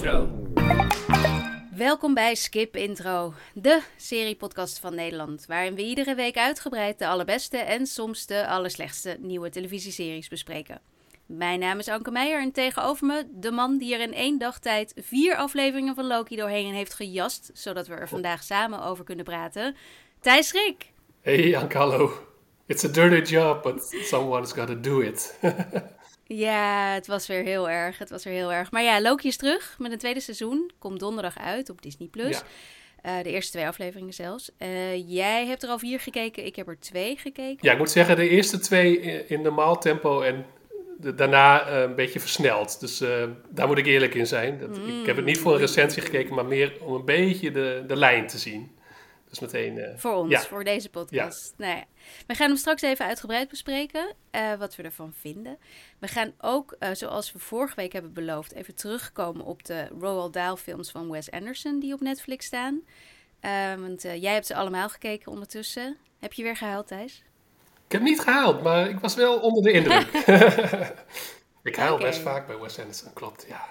Intro. Welkom bij Skip Intro, de seriepodcast van Nederland, waarin we iedere week uitgebreid de allerbeste en soms de allerslechtste nieuwe televisieseries bespreken. Mijn naam is Anke Meijer en tegenover me de man die er in één dag tijd vier afleveringen van Loki doorheen heeft gejast, zodat we er vandaag samen over kunnen praten. Thijs Schrik. Hey Anke, hallo. It's a dirty job, but someone's gotta do it. Ja, het was weer heel erg. Het was weer heel erg. Maar ja, Loki is terug met een tweede seizoen. Komt donderdag uit op Disney Plus. Ja. Eh, de eerste twee afleveringen zelfs. Eh, jij hebt er al vier gekeken. Ik heb er twee gekeken. ja, ik moet zeggen, de eerste twee in, normaal tempo en de- daarna eh, een beetje versneld. Dus daar moet ik eerlijk in zijn. Dat, Ik heb het niet voor een recensie gekeken, maar meer om een beetje de, de lijn te zien. Dus meteen... eh, Voor ons, Ja. voor deze podcast. Nou ja, we gaan hem straks even uitgebreid bespreken. eh, wat we ervan vinden. We gaan ook, eh, zoals we vorige week hebben beloofd, even terugkomen op de Roald Dahl films van Wes Anderson die op Netflix staan. Want jij hebt ze allemaal gekeken ondertussen. Heb je weer gehuild, Thijs? Ik heb niet gehaald, maar ik was wel onder de indruk. ik huil best vaak bij Wes Anderson, klopt, ja.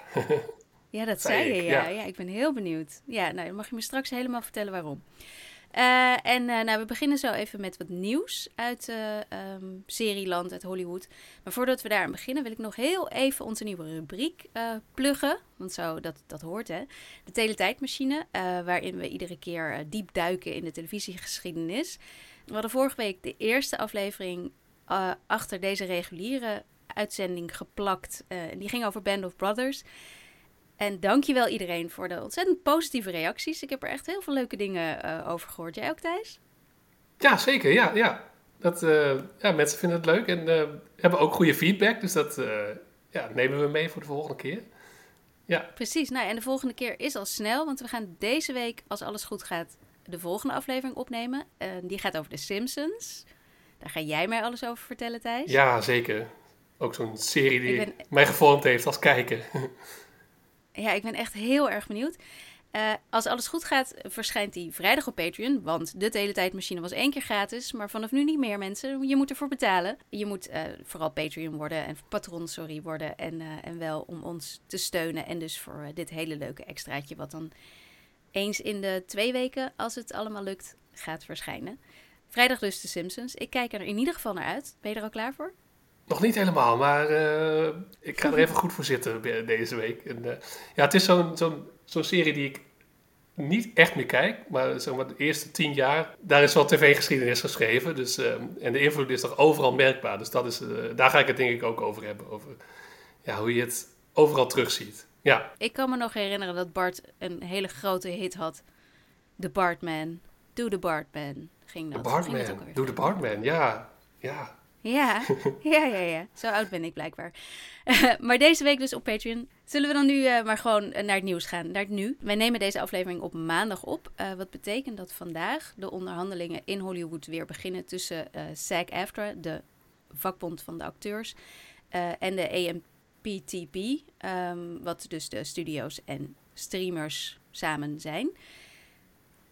Ja, dat Zei zei je, ik, ja. ja. ja. Ik ben heel benieuwd. Ja, nou, dan mag je me straks helemaal vertellen waarom. Eh, en eh, nou, we beginnen zo even met wat nieuws uit eh ehm, serieland, uit Hollywood. Maar voordat we daar aan beginnen, wil ik nog heel even onze nieuwe rubriek pluggen. Want zo, dat, dat hoort hè. De Teletijdmachine, waarin we iedere keer diep duiken in de televisiegeschiedenis. We hadden vorige week de eerste aflevering achter deze reguliere uitzending geplakt. Die ging over Band of Brothers. En dankjewel iedereen voor de ontzettend positieve reacties. Ik heb er echt heel veel leuke dingen eh, over gehoord. Jij ook, Thijs? Ja, zeker, ja, ja. Dat, eh, ja mensen vinden het leuk en eh, hebben ook goede feedback. Dus dat ja, nemen we mee voor de volgende keer. Ja, Precies. Nou, en de volgende keer is al snel, want we gaan deze week, als alles goed gaat, de volgende aflevering opnemen. Die gaat over de Simpsons. Daar ga jij mij alles over vertellen, Thijs. ja zeker. Ook zo'n serie die ben- mij gevormd heeft als kijker. Ja, ik ben echt heel erg benieuwd. Eh, als alles goed gaat, verschijnt die vrijdag op Patreon. Want de Teletijdmachine was één keer gratis. Maar vanaf nu niet meer, mensen. Je moet ervoor betalen. Je moet eh, vooral Patreon worden en patron, sorry, worden. En, eh, en wel om ons te steunen. En dus voor dit hele leuke extraatje. Wat dan eens in de twee weken, als het allemaal lukt, gaat verschijnen. Vrijdag dus de Simpsons. Ik kijk er in ieder geval naar uit. Ben je er al klaar voor? Nog niet helemaal, maar eh, ik ga er even goed voor zitten deze week. En, eh, ja, het is zo'n zo'n zo'n serie die ik niet echt meer kijk. Maar, zeg maar de eerste tien jaar, daar is wel tv-geschiedenis geschreven. Dus, eh, en de invloed is toch overal merkbaar. Dus dat is, daar ga ik het denk ik ook over hebben. Over ja, hoe je het overal terugziet. Ja, Ik kan me nog herinneren dat Bart een hele grote hit had. The Bartman. Do the Bartman. Ging de dat. Ook Bartman. Doe de Bartman, ja. Ja, Ja, ja, ja, ja. Zo oud ben ik blijkbaar. maar deze week dus op Patreon. Zullen we dan nu eh, maar gewoon eh, naar het nieuws gaan? Naar het nu. Wij nemen deze aflevering op maandag op. Eh, wat betekent dat vandaag de onderhandelingen in Hollywood weer beginnen tussen eh SAG-AFTRA, de vakbond van de acteurs, en de AMPTP, ehm, wat dus de studio's en streamers samen zijn.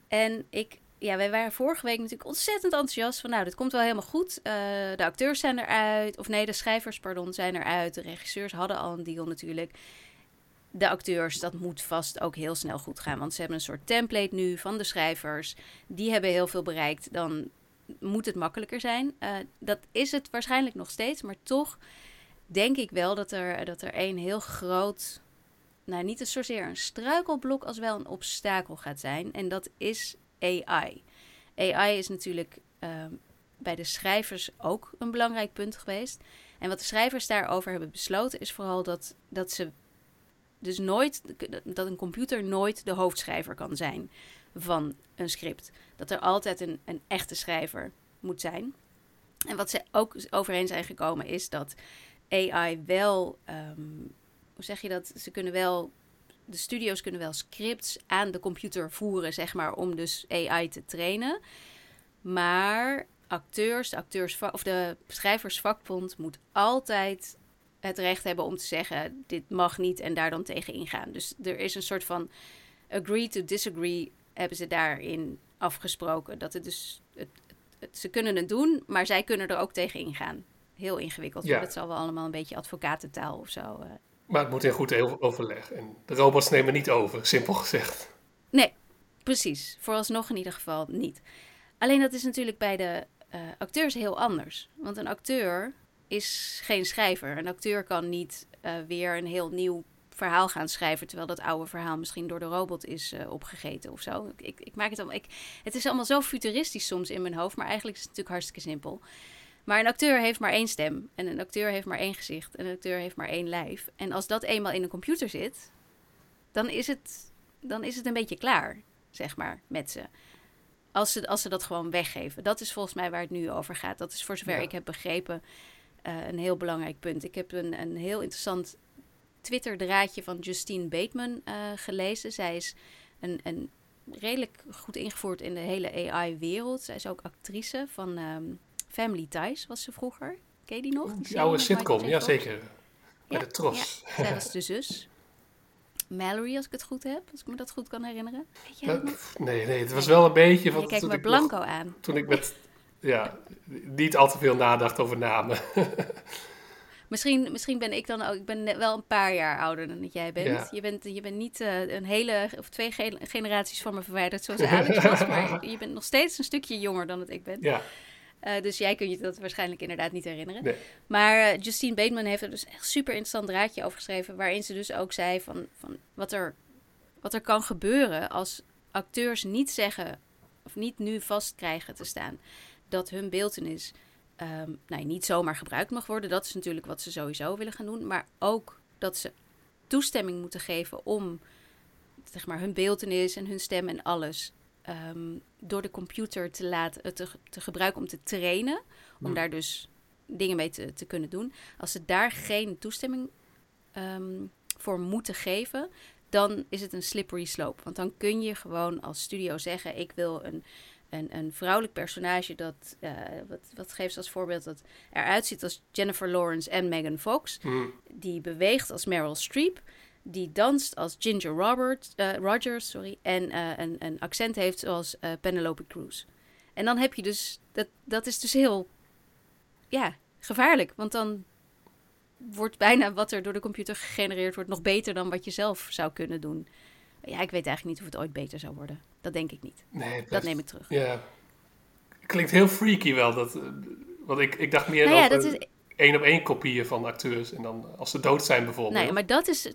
En ik, ja, wij waren vorige week natuurlijk ontzettend enthousiast van, nou, dit komt wel helemaal goed. Eh, de acteurs zijn eruit, of nee, de schrijvers, pardon, zijn eruit. De regisseurs hadden al een deal natuurlijk. De acteurs, dat moet vast ook heel snel goed gaan, want ze hebben een soort template nu van de schrijvers. Die hebben heel veel bereikt, dan moet het makkelijker zijn. Eh, dat is het waarschijnlijk nog steeds, maar toch denk ik wel dat er, dat er een heel groot, nou niet zozeer een struikelblok als wel een obstakel gaat zijn. En dat is AI. AI is natuurlijk ehm, bij de schrijvers ook een belangrijk punt geweest. En wat de schrijvers daarover hebben besloten is vooral dat, dat ze dus nooit, dat een computer nooit de hoofdschrijver kan zijn van een script. Dat er altijd een, een echte schrijver moet zijn. En wat ze ook overeen zijn gekomen is dat AI wel, ehm, hoe zeg je dat? Ze kunnen wel, de studio's kunnen wel scripts aan de computer voeren, zeg maar, om dus AI te trainen. Maar acteurs, de acteurs of de schrijversvakbond moet altijd het recht hebben om te zeggen: dit mag niet en daar dan tegen ingaan. Dus er is een soort van agree to disagree, hebben ze daarin afgesproken. Dat het dus, het, het- ze kunnen het doen, maar zij kunnen er ook tegen ingaan. Heel ingewikkeld. Ja. Dat zal wel allemaal een beetje advocatentaal of zo eh, Maar het moet in goed overleg. En de robots nemen niet over, simpel gezegd. Nee, precies. Vooralsnog in ieder geval niet. Alleen dat is natuurlijk bij de uh, acteurs heel anders. Want een acteur is geen schrijver. Een acteur kan niet uh, weer een heel nieuw verhaal gaan schrijven. Terwijl dat oude verhaal misschien door de robot is uh, opgegeten of zo. Ik, ik, maak het allemaal. Ik, het is allemaal zo futuristisch soms in mijn hoofd. Maar eigenlijk is het natuurlijk hartstikke simpel. Maar een acteur heeft maar één stem. En een acteur heeft maar één gezicht. En een acteur heeft maar één lijf. En als dat eenmaal in een computer zit, dan is het, dan is het een beetje klaar, zeg maar, met ze. Als ze, als ze dat gewoon weggeven. Dat is volgens mij waar het nu over gaat. Dat is voor zover ik heb begrepen uh, een heel belangrijk punt. Ik heb een, een heel interessant Twitter-draadje van Justine Bateman uh, gelezen. Zij is een, een redelijk goed ingevoerd in de hele AI-wereld. Zij is ook actrice van um, Family Ties, was ze vroeger. Ken je die nog? Die, oude sitcom, ja zeker. Bij de Tros. Ja. Zij was de zus. Mallory, als ik het goed heb, als ik me dat goed kan herinneren. Weet je nee, nee, het was wel een beetje... Van, kijk me Blanco aan. Toen ik met, ja, niet al te veel nadacht over namen. Misschien, misschien ben ik dan ook, ik ben wel een paar jaar ouder dan dat jij bent. Je bent, je bent niet uh, een hele of twee generaties van me verwijderd zoals Alex was, maar je bent nog steeds een stukje jonger dan dat ik ben. Ja. Uh, dus jij kunt je dat waarschijnlijk inderdaad niet herinneren. Nee. Maar uh, Justine Bateman heeft er dus echt super interessant draadje over geschreven. Waarin ze dus ook zei van, van wat, er, wat er kan gebeuren als acteurs niet zeggen. of niet nu vast krijgen te staan. dat hun beeldenis um, nou, niet zomaar gebruikt mag worden. Dat is natuurlijk wat ze sowieso willen gaan doen. Maar ook dat ze toestemming moeten geven om zeg maar, hun beeldenis en hun stem en alles um, door de computer te laten te, te gebruiken om te trainen. Om daar dus dingen mee te, te kunnen doen. Als ze daar geen toestemming um, voor moeten geven, dan is het een slippery slope. Want dan kun je gewoon als studio zeggen: Ik wil een een, een vrouwelijk personage dat, uh, wat, wat geeft ze als voorbeeld, dat eruit ziet als Jennifer Lawrence en Megan Fox. Hmm. Die beweegt als Meryl Streep. Die danst als Ginger Robert, uh, Rogers sorry, en uh, een, een accent heeft zoals Penelope Cruz. En dan heb je dus, dat, dat is dus heel, ja, gevaarlijk. Want dan wordt bijna wat er door de computer gegenereerd wordt nog beter dan wat je zelf zou kunnen doen. Ja, ik weet eigenlijk niet of het ooit beter zou worden. Dat denk ik niet. Nee, dat neem ik terug. Ja. Klinkt heel freaky wel. Dat, eh, want ik, ik dacht meer nou ja, dat is... één op één kopieën van acteurs. En dan als ze dood zijn bijvoorbeeld. Nee, maar dat is...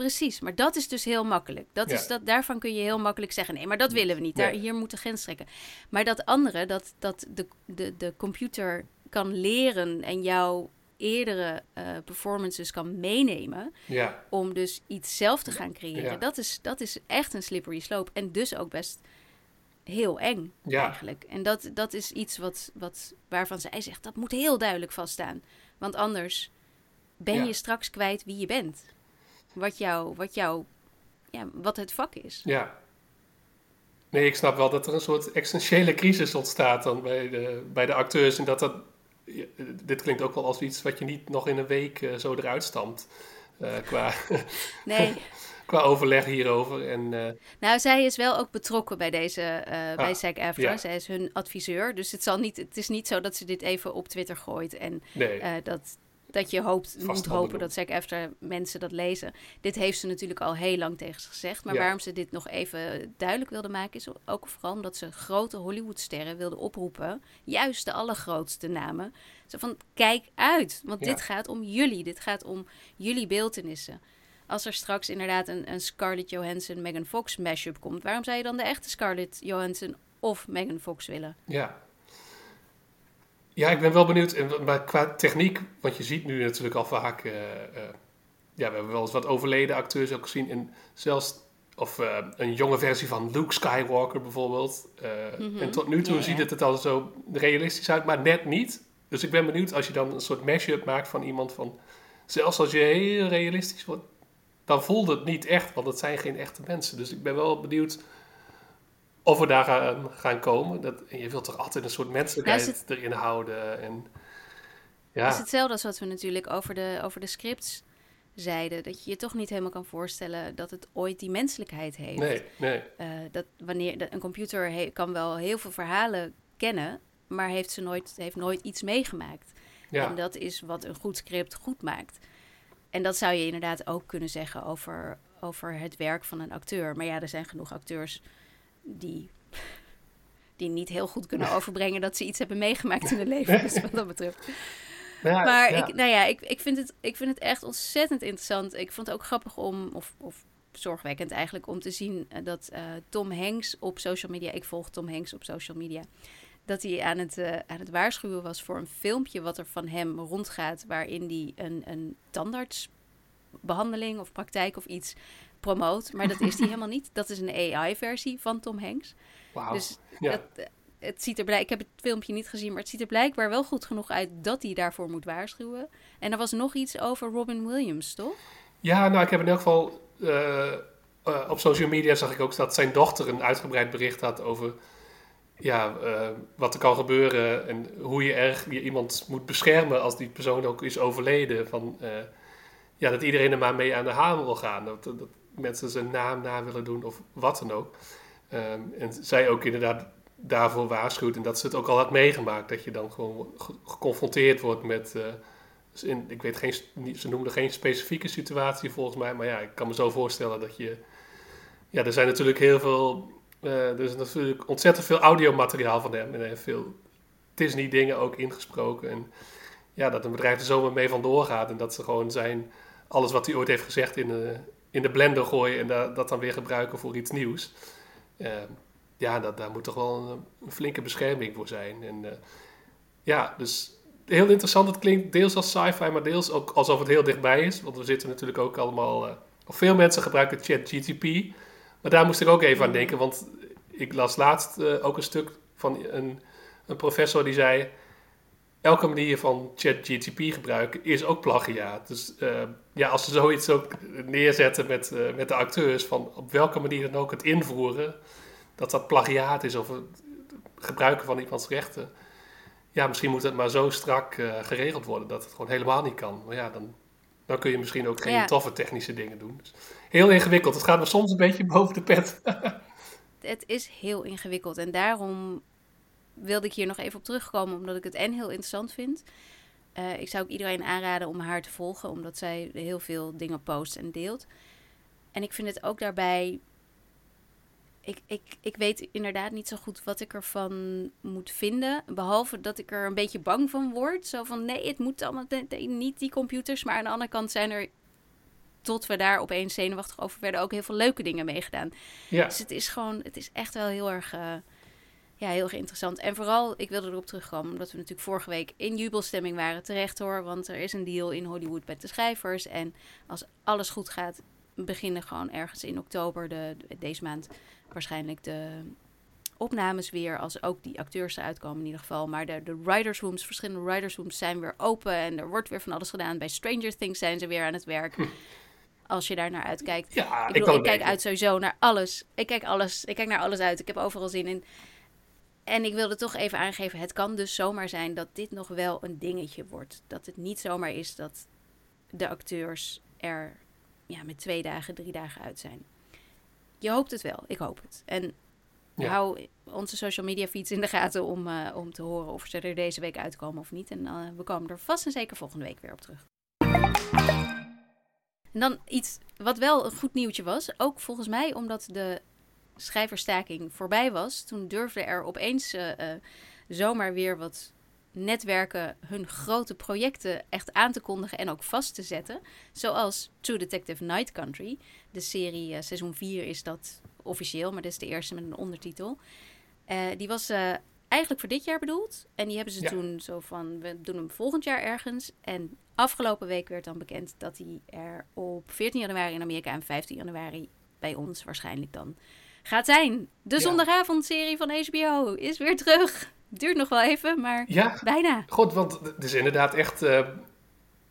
Precies, maar dat is dus heel makkelijk. Dat is dat, daarvan kun je heel makkelijk zeggen: nee, maar dat willen we niet. Daar, Hier moeten grens trekken. Maar dat andere, dat, dat de, de, de computer kan leren en jou eerdere uh, performances kan meenemen. Ja. Om dus iets zelf te gaan creëren. Dat, is, dat is echt een slippery slope. En dus ook best heel eng ja. eigenlijk. En dat, dat is iets wat, wat, waarvan zij zegt, dat moet heel duidelijk vaststaan. Want anders ben je straks kwijt wie je bent. Wat, jou, wat, jou, ja, wat het vak is. Ja. Nee, ik snap wel dat er een soort essentiële crisis ontstaat dan bij de, bij de acteurs. En dat dat dit klinkt ook wel als iets wat je niet nog in een week uh, zo eruit stamt. Uh, qua, nee. qua overleg hierover. En, uh... Nou, zij is wel ook betrokken bij deze, ah, bij SAG-AFTRA. Ja. Zij is hun adviseur. Dus het, zal niet, het is niet zo dat ze dit even op Twitter gooit. En nee. dat, dat je hoopt, moet hopen dat SAG after mensen dat lezen. Dit heeft ze natuurlijk al heel lang tegen ze gezegd. Maar waarom ze dit nog even duidelijk wilde maken... is ook vooral omdat ze grote Hollywoodsterren wilde oproepen. Juist de allergrootste namen. Zo van, kijk uit. Want dit gaat om jullie. Dit gaat om jullie beeldenissen. Als er straks inderdaad een, een Scarlett Johansson, Megan Fox mashup komt... waarom zou je dan de echte Scarlett Johansson of Megan Fox willen? Ja, ja, ik ben wel benieuwd. Maar qua techniek, want je ziet nu natuurlijk al vaak. Uh, uh, ja, we hebben wel eens wat overleden acteurs ook gezien. En zelfs of uh, een jonge versie van Luke Skywalker bijvoorbeeld. Mm -hmm. En tot nu toe ja, ziet het er al zo realistisch uit, maar net niet. Dus ik ben benieuwd als je dan een soort mashup maakt van iemand van. Zelfs als je heel realistisch wordt, dan voelt het niet echt, want het zijn geen echte mensen. Dus ik ben wel benieuwd of we daar gaan, gaan komen. Dat, je wilt toch altijd een soort menselijkheid ja, het, erin houden. En, ja. Het is hetzelfde als wat we natuurlijk over de, over de scripts zeiden. Dat je je toch niet helemaal kan voorstellen dat het ooit die menselijkheid heeft. Nee, nee. Uh, dat wanneer een computer kan wel heel veel verhalen kennen, maar heeft ze nooit, heeft nooit iets meegemaakt. Ja. En dat is wat een goed script goed maakt. En dat zou je inderdaad ook kunnen zeggen over, over het werk van een acteur. Maar ja, er zijn genoeg acteurs die, die niet heel goed kunnen overbrengen dat ze iets hebben meegemaakt in hun leven. Dus wat dat betreft. Ja, maar Ik, nou ja, ik, ik, vind het, ik vind het echt ontzettend interessant. Ik vond het ook grappig om, of, of zorgwekkend eigenlijk, om te zien eh, dat uh, Tom Hanks op social media, ik volg Tom Hanks op social media, dat hij aan het, uh, aan het waarschuwen was voor een filmpje wat er van hem rondgaat, waarin hij een, een tandartsbehandeling of praktijk of iets promoot. Maar dat is hij helemaal niet. Dat is een AI-versie van Tom Hanks. Wow. Dus ja. het ziet er blijk, ik heb het filmpje niet gezien, maar het ziet er blijkbaar wel goed genoeg uit dat hij daarvoor moet waarschuwen. En er was nog iets over Robin Williams, toch? Ja, nou, ik heb in elk geval uh, op social media zag ik ook dat zijn dochter een uitgebreid bericht had over ja, uh, wat er kan gebeuren en hoe je erg je iemand moet beschermen als die persoon ook is overleden. Van, ja, dat iedereen er maar mee aan de haal wil gaan. Dat, dat mensen zijn naam na willen doen of wat dan ook. Um, en zij ook inderdaad daarvoor waarschuwt en dat ze het ook al had meegemaakt. Dat je dan gewoon geconfronteerd wordt met dus in, ik weet geen, ze noemden geen specifieke situatie volgens mij, maar ja, ik kan me zo voorstellen dat je. Ja, er zijn natuurlijk heel veel. Uh, er is natuurlijk ontzettend veel audiomateriaal van hem en veel Disney-dingen ook ingesproken. En ja, dat een bedrijf er zomaar mee vandoor gaat en dat ze gewoon zijn. alles wat hij ooit heeft gezegd in de, in de blender gooien en da, dat dan weer gebruiken voor iets nieuws. Uh, ja, dat, daar moet toch wel een, flinke bescherming voor zijn. En uh, ja, dus heel interessant. Het klinkt deels als sci-fi, maar deels ook alsof het heel dichtbij is. Want we zitten natuurlijk ook allemaal... Uh, veel mensen gebruiken ChatGTP. Maar daar moest ik ook even aan denken. Want ik las laatst uh, ook een stuk van een, een professor die zei... Elke manier van ChatGTP gebruiken is ook plagiaat. Dus uh, ja, als ze zoiets ook neerzetten met, met de acteurs... van op welke manier dan ook het invoeren... dat dat plagiaat is of het gebruiken van iemands rechten ja, misschien moet het maar zo strak uh, geregeld worden dat het gewoon helemaal niet kan. Maar ja, dan, dan kun je misschien ook geen toffe technische dingen doen. Dus heel ingewikkeld. Het gaat me soms een beetje boven de pet. het is heel ingewikkeld. En daarom wilde ik hier nog even op terugkomen, omdat ik het en heel interessant vind. Uh, ik zou ook iedereen aanraden om haar te volgen, omdat zij heel veel dingen post en deelt. En ik vind het ook daarbij ik, ik, ik weet inderdaad niet zo goed wat ik ervan moet vinden. Behalve dat ik er een beetje bang van word. Zo van nee, het moet allemaal niet die computers. Maar aan de andere kant zijn er, tot we daar opeens zenuwachtig over werden, ook heel veel leuke dingen meegedaan. Ja. Dus het is gewoon, het is echt wel heel erg, uh, ja, heel erg interessant. En vooral, ik wilde erop terugkomen, omdat we natuurlijk vorige week in jubelstemming waren. Terecht hoor, want er is een deal in Hollywood met de schrijvers. En als alles goed gaat, beginnen gewoon ergens in oktober de, deze maand waarschijnlijk de opnames weer, als ook die acteurs eruit komen in ieder geval. Maar de, de writers rooms, verschillende writers rooms zijn weer open en er wordt weer van alles gedaan. Bij Stranger Things zijn ze weer aan het werk. Hm. Als je daar naar uitkijkt. Ja, ik, bedoel, ik, kijk uit sowieso naar alles. Ik kijk alles. Ik kijk naar alles uit. Ik heb overal zin in. En ik wilde toch even aangeven, het kan dus zomaar zijn dat dit nog wel een dingetje wordt. Dat het niet zomaar is dat de acteurs er ja, met twee dagen, drie dagen uit zijn je hoopt het wel. Ik hoop het. En hou onze social media feeds in de gaten om, uh, om te horen of ze er deze week uitkomen of niet. En uh, we komen er vast en zeker volgende week weer op terug. En dan iets wat wel een goed nieuwtje was. Ook volgens mij omdat de schrijverstaking voorbij was. Toen durfde er opeens uh, zomaar weer wat netwerken hun grote projecten echt aan te kondigen en ook vast te zetten. Zoals True Detective Night Country. De serie, uh, seizoen 4 is dat officieel, maar dit is de eerste met een ondertitel. Uh, die was uh, eigenlijk voor dit jaar bedoeld. En die hebben ze toen zo van, we doen hem volgend jaar ergens. En afgelopen week werd dan bekend dat hij er op 14 januari in Amerika en 15 januari bij ons waarschijnlijk dan gaat zijn. De ja. zondagavondserie van HBO is weer terug. Duurt nog wel even, maar ja. bijna. God, want het is inderdaad echt... Uh,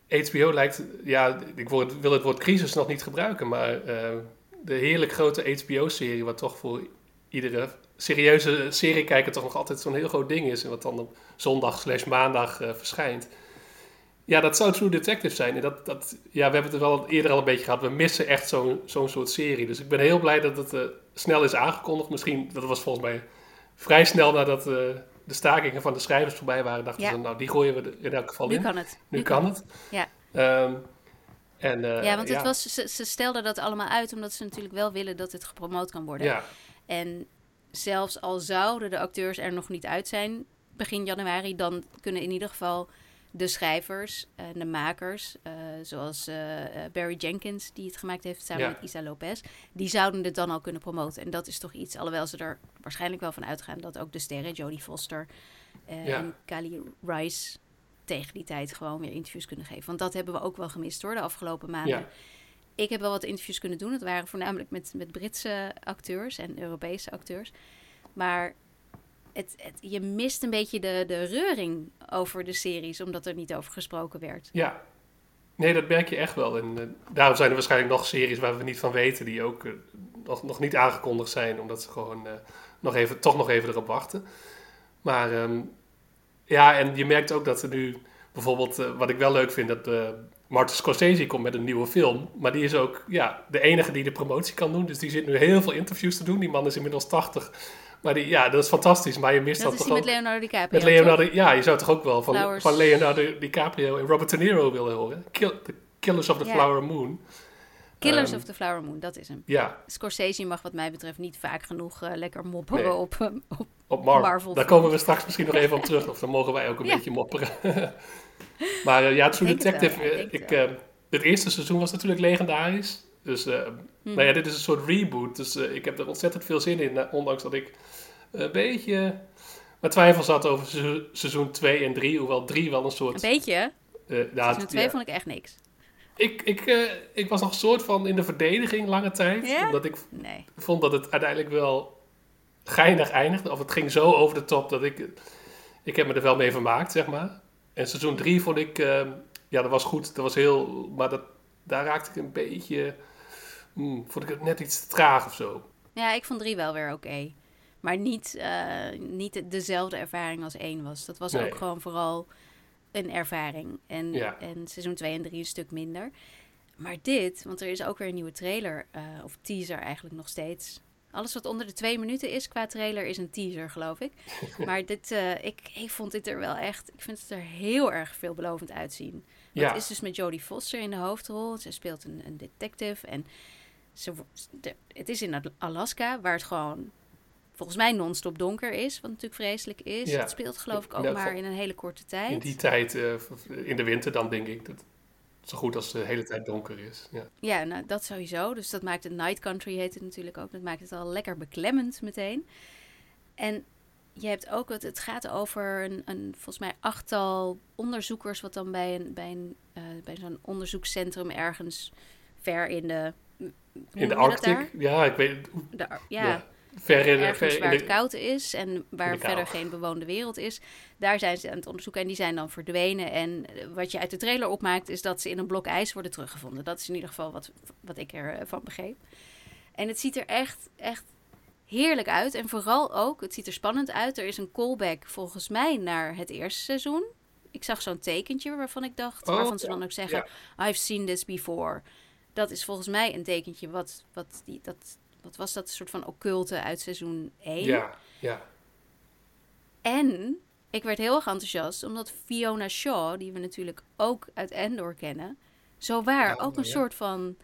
eh, HBO lijkt... Ja, ik wil het woord crisis nog niet gebruiken, maar... Uh, de heerlijk grote HBO-serie, wat toch voor iedere serieuze seriekijker toch nog altijd zo'n heel groot ding is. En wat dan op zondag slash maandag uh, verschijnt. Ja, dat zou True Detective zijn. En dat, dat, ja, we hebben het er wel eerder al een beetje gehad. We missen echt zo'n zo'n soort serie. Dus ik ben heel blij dat het uh, snel is aangekondigd. Misschien, dat was volgens mij vrij snel nadat uh, de stakingen van de schrijvers voorbij waren, dachten ze, nou, die gooien we in elk geval nu in. Kan het. Nu, kan, het. Ja. Um, En, uh, ja, want het Was, ze, ze stelden dat allemaal uit omdat ze natuurlijk wel willen dat het gepromoot kan worden. Ja. En zelfs al zouden de acteurs er nog niet uit zijn begin januari, dan kunnen in ieder geval de schrijvers en de makers, uh, zoals uh, Barry Jenkins, die het gemaakt heeft samen met Isa Lopez, die zouden het dan al kunnen promoten. En dat is toch iets, alhoewel ze er waarschijnlijk wel van uitgaan dat ook de sterren, Jodie Foster ja. en Kali Rice, tegen die tijd gewoon weer interviews kunnen geven. Want dat hebben we ook wel gemist hoor, de afgelopen maanden. Ja. Ik heb wel wat interviews kunnen doen. Het waren voornamelijk met, met Britse acteurs en Europese acteurs. Maar het, je mist een beetje de, de reuring over de series, omdat er niet over gesproken werd. Ja, nee, dat merk je echt wel. En uh, daarom zijn er waarschijnlijk nog series waar we niet van weten, die ook uh, nog, niet aangekondigd zijn, omdat ze gewoon uh, nog even, toch nog even erop wachten. Maar um, ja, en je merkt ook dat er nu bijvoorbeeld, wat ik wel leuk vind, dat Martin Scorsese komt met een nieuwe film. Maar die is ook ja, de enige die de promotie kan doen. Dus die zit nu heel veel interviews te doen. Die man is inmiddels 80. Maar die, ja, dat is fantastisch. Maar je mist dat, dat, is toch met ook. Leonardo DiCaprio. Met Leonardo, ja, je zou toch ook wel van, Flowers. van Leonardo DiCaprio en Robert De Niro willen horen. Kill, the Killers of the Ja. Flower Moon. Killers Ehm, of the Flower Moon, dat is hem. Ja, Scorsese mag wat mij betreft niet vaak genoeg eh, lekker mopperen Nee. op, eh, op... op Marvel. Marvel Daar komen we straks misschien nog even op terug. Of dan mogen wij ook een Ja. beetje mopperen. maar eh, ja, True Detective, ik ik, het eerste seizoen was natuurlijk legendarisch. Dus Hm. nou ja, dit is een soort reboot. Dus eh, ik heb er ontzettend veel zin in. eh, ondanks dat ik een beetje mijn twijfels had over seizoen- seizoen 2 en 3. Hoewel 3 wel een soort... Een beetje, Seizoen 2 ja. vond ik echt niks. ik, ik, ik was nog een soort van in de verdediging lange tijd. Omdat ik Nee. vond dat het uiteindelijk wel geinig eindigde. Of het ging zo over de top dat ik... Ik heb me er wel mee vermaakt, zeg maar. En seizoen 3 vond ik... ja, dat was goed. Dat was heel... Maar dat, daar raakte ik een beetje... hmm, vond ik het net iets te traag of zo. Ja, ik vond 3 wel weer oké. Maar niet, eh, niet dezelfde ervaring als 1 was. Dat was Nee. ook gewoon vooral een ervaring. En, Ja. en seizoen 2 en 3 een stuk minder. Maar dit, want er is ook weer een nieuwe trailer, eh, of teaser eigenlijk nog steeds. Alles wat onder de twee minuten is qua trailer is een teaser, geloof ik. Maar dit, eh, ik, ik vond dit er wel echt, ik vind het er heel erg veelbelovend uitzien. Ja, Het is dus met Jodie Foster in de hoofdrol. Ze speelt een, een detective. En ze, de- het is in Al- Alaska, waar het gewoon volgens mij non-stop donker is. Wat natuurlijk vreselijk is. Ja. Het speelt geloof ik ook Ja, maar in een hele korte in tijd. die tijd, eh, in de winter dan denk ik... Dat, zo goed als de hele tijd donker is. Ja, Ja, nou, dat sowieso. Dus dat maakt het Night Country heet het natuurlijk ook. Dat maakt het al lekker beklemmend meteen. En je hebt ook, het, het gaat over een, een volgens mij achttal onderzoekers... wat dan bij, een, bij, een, eh, bij zo'n onderzoekscentrum ergens ver in de... in de? Arctic, ja, ik weet... De ja, Ja, ver in, ergens ver in waar de- het koud is en waar verder geen bewoonde wereld is. Daar zijn ze aan het onderzoeken en die zijn dan verdwenen. En eh, wat je uit de trailer opmaakt is dat ze in een blok ijs worden teruggevonden. Dat is in ieder geval wat, wat ik ervan begreep. En het ziet er echt, echt heerlijk uit. En vooral ook, het ziet er spannend uit. Er is een callback volgens mij naar het eerste seizoen. Ik zag zo'n tekentje waarvan ik dacht, Oh, waarvan ze dan ook zeggen, I've seen this before. Dat is volgens mij een tekentje wat, wat, die, dat, wat was dat, een soort van occulte uit seizoen 1. Ja, ja. En ik werd heel erg enthousiast, omdat Fiona Shaw, die we natuurlijk ook uit Endor kennen, zo waar Ja, ook een ja. soort van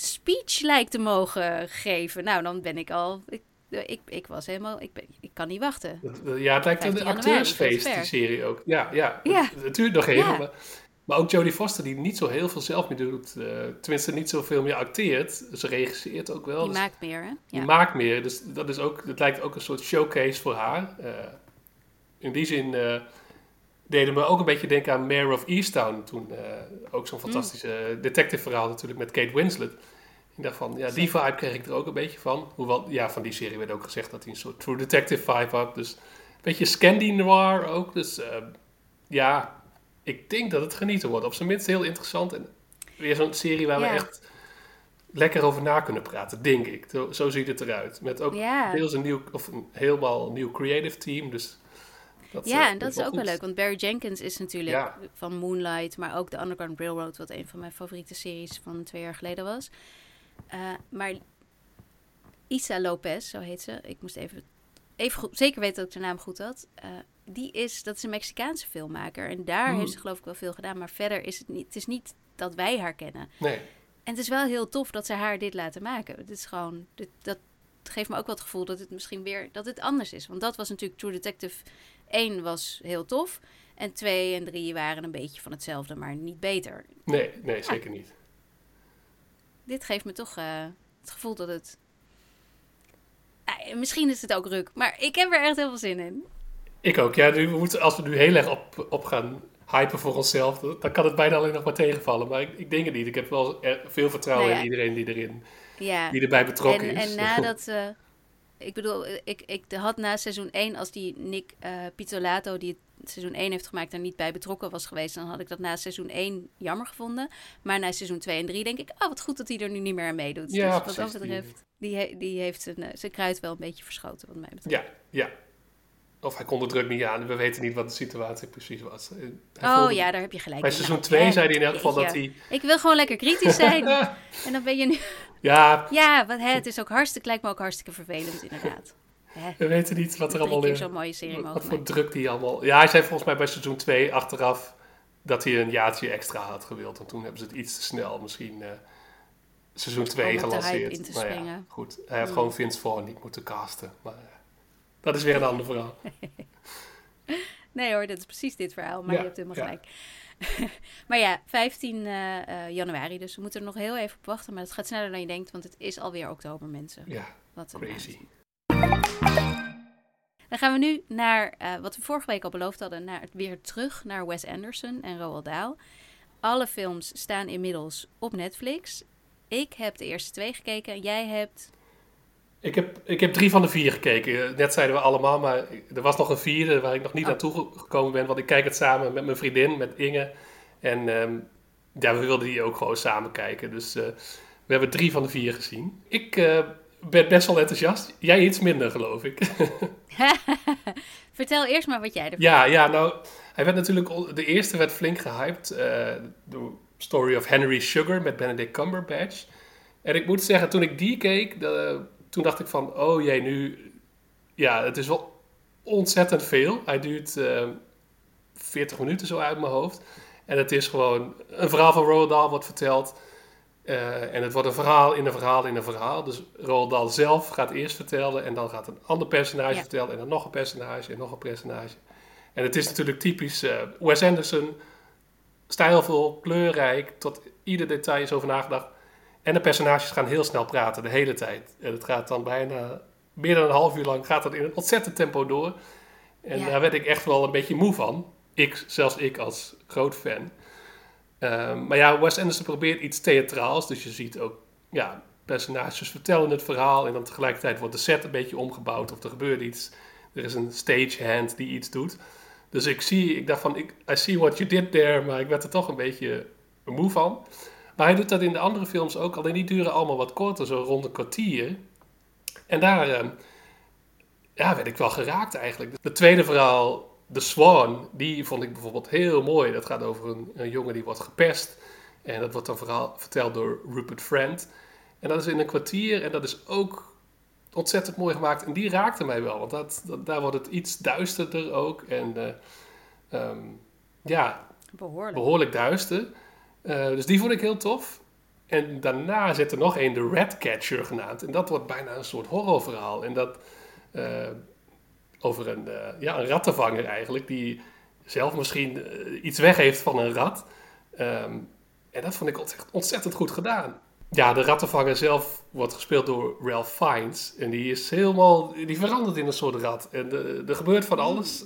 speech lijkt te mogen geven. Nou, dan ben ik al. Ik, ik, ik was helemaal. Ik, ben, ik kan niet wachten. Ja, het lijkt een 15 januari, acteursfeest, die serie ook. Ja, ja. Ja. Het, duurt nog even. Ja. Maar, maar ook Jodie Foster, die niet zo heel veel zelf meer doet. eh, tenminste, niet zoveel meer acteert. Ze regisseert ook wel. Die dus maakt meer, hè? die Ja. maakt meer. Dus dat is ook, het lijkt ook een soort showcase voor haar. Eh, in die zin eh deden me ook een beetje denken aan Mayor of Easttown. Toen eh, ook Mm. zo'n fantastische detective verhaal natuurlijk met Kate Winslet. Ik dacht van, ja, die vibe kreeg ik er ook een beetje van. Hoewel, ja, van die serie werd ook gezegd dat hij een soort True Detective vibe had. Dus een beetje Scandi-noir ook. Dus eh, ja, ik denk dat het genieten wordt. Op zijn minst heel interessant. En weer zo'n serie waar we echt lekker over na kunnen praten, denk ik. Zo, zo ziet het eruit. Met ook Ja. deels een nieuw, of een helemaal nieuw creative team. Dus dat, Ja, eh, en dat is ook wel leuk, want Barry Jenkins is natuurlijk Ja. van Moonlight, maar ook The Underground Railroad, wat een van mijn favoriete series van twee jaar geleden was. Eh, maar Isa Lopez, zo heet ze, ik moest even even goed, zeker weten dat ik de naam goed had. Uh, die is, dat is een Mexicaanse filmmaker. En daar Hmm. heeft ze geloof ik wel veel gedaan. Maar verder is het niet, het is niet dat wij haar kennen. Nee. En het is wel heel tof dat ze haar dit laten maken. Het is gewoon, dit, dat geeft me ook wel het gevoel dat het misschien weer, dat het anders is. Want dat was natuurlijk True Detective 1 was heel tof. En 2 en 3 waren een beetje van hetzelfde, maar niet beter. Nee, nee, zeker niet. Dit geeft me toch uh, het gevoel dat het... Ah, misschien is het ook ruk, maar ik heb er echt heel veel zin in. Ik ook. Ja, we moeten, als we nu heel erg op, op gaan hypen voor onszelf, dan kan het bijna alleen nog maar tegenvallen. Maar ik, ik denk het niet. Ik heb wel veel vertrouwen nou ja. in iedereen die erin, ja. die erbij betrokken en, is. En nadat, uh, ik bedoel, ik, ik had na seizoen 1, als die Nick uh, Pizzolato, die het seizoen 1 heeft gemaakt, er niet bij betrokken was geweest, dan had ik dat na seizoen 1 jammer gevonden. Maar na seizoen 2 en 3 denk ik, oh wat goed dat hij er nu niet meer aan meedoet. Ja, dus wat dat betreft, die, die heeft zijn, uh, zijn kruid wel een beetje verschoten, wat mij betreft. Ja, ja. Of hij kon de druk niet aan. We weten niet wat de situatie precies was. Hij oh voelde... ja, daar heb je gelijk. Bij seizoen 2 nou, zei hij in elk geval dat hij... Ik wil gewoon lekker kritisch zijn. en dan ben je nu... Ja. Ja, wat, hè, het is ook hartstikke, lijkt me ook hartstikke vervelend inderdaad. Hè? We weten niet wat er allemaal in... zo'n mooie serie Wat voor druk die allemaal... Ja, hij zei volgens mij bij seizoen 2 achteraf dat hij een jaartje extra had gewild. En toen hebben ze het iets te snel misschien uh, seizoen 2 gelanceerd. In te nou springen. ja, goed. Hij heeft mm. gewoon Vince Vaughn niet moeten casten. Maar dat is weer een ander verhaal. nee hoor, dat is precies dit verhaal. Maar ja, je hebt helemaal ja. gelijk. maar ja, 15 uh, uh, januari. Dus we moeten er nog heel even op wachten. Maar het gaat sneller dan je denkt, want het is alweer oktober, mensen. Ja, wat crazy. Dan gaan we nu naar uh, wat we vorige week al beloofd hadden. Naar, weer terug naar Wes Anderson en Roald Dahl. Alle films staan inmiddels op Netflix. Ik heb de eerste twee gekeken. Jij hebt... Ik heb, ik heb drie van de vier gekeken. Net zeiden we allemaal, maar er was nog een vierde waar ik nog niet oh. naartoe gekomen ben. Want ik kijk het samen met mijn vriendin, met Inge. En um, ja, we wilden die ook gewoon samen kijken. Dus uh, we hebben drie van de vier gezien. Ik uh, ben best wel enthousiast. Jij iets minder, geloof ik. Vertel eerst maar wat jij ervan Ja, ja, nou, hij werd natuurlijk... De eerste werd flink gehyped. Uh, de Story of Henry Sugar met Benedict Cumberbatch. En ik moet zeggen, toen ik die keek... De, toen dacht ik van, oh jee, nu... Ja, het is wel ontzettend veel. Hij duurt uh, 40 minuten zo uit mijn hoofd. En het is gewoon... Een verhaal van Roald Dahl wordt verteld. Uh, en het wordt een verhaal in een verhaal in een verhaal. Dus Roald Dahl zelf gaat eerst vertellen... en dan gaat een ander personage ja. vertellen... en dan nog een personage en nog een personage. En het is natuurlijk typisch uh, Wes Anderson... stijlvol, kleurrijk... tot ieder detail is over nagedacht... En de personages gaan heel snel praten, de hele tijd. En het gaat dan bijna meer dan een half uur lang, gaat dat in een ontzettend tempo door. En ja. daar werd ik echt wel een beetje moe van. Ik, zelfs ik als groot fan. Um, maar ja, Wes Anderson probeert iets theatraals. Dus je ziet ook, ja, personages vertellen het verhaal. En dan tegelijkertijd wordt de set een beetje omgebouwd. Of er gebeurt iets. Er is een stagehand die iets doet. Dus ik zie, ik dacht van, ik, I see what you did there. Maar ik werd er toch een beetje moe van. Maar hij doet dat in de andere films ook, alleen die duren allemaal wat korter, zo rond een kwartier. En daar uh, ja, werd ik wel geraakt eigenlijk. De tweede verhaal, The Swan, die vond ik bijvoorbeeld heel mooi. Dat gaat over een, een jongen die wordt gepest. En dat wordt dan verhaal, verteld door Rupert Friend. En dat is in een kwartier en dat is ook ontzettend mooi gemaakt. En die raakte mij wel, want dat, dat daar wordt het iets duisterder ook. En uh, um, ja, behoorlijk, behoorlijk duister. Uh, dus die vond ik heel tof. En daarna zit er nog een, de Ratcatcher genaamd. En dat wordt bijna een soort horrorverhaal. En dat uh, over een, uh, ja, een rattenvanger eigenlijk, die zelf misschien iets weg heeft van een rat. Um, en dat vond ik ontzettend, ontzettend goed gedaan. Ja, de rattenvanger zelf wordt gespeeld door Ralph Fiennes. En die is helemaal, die verandert in een soort rat. En er gebeurt van alles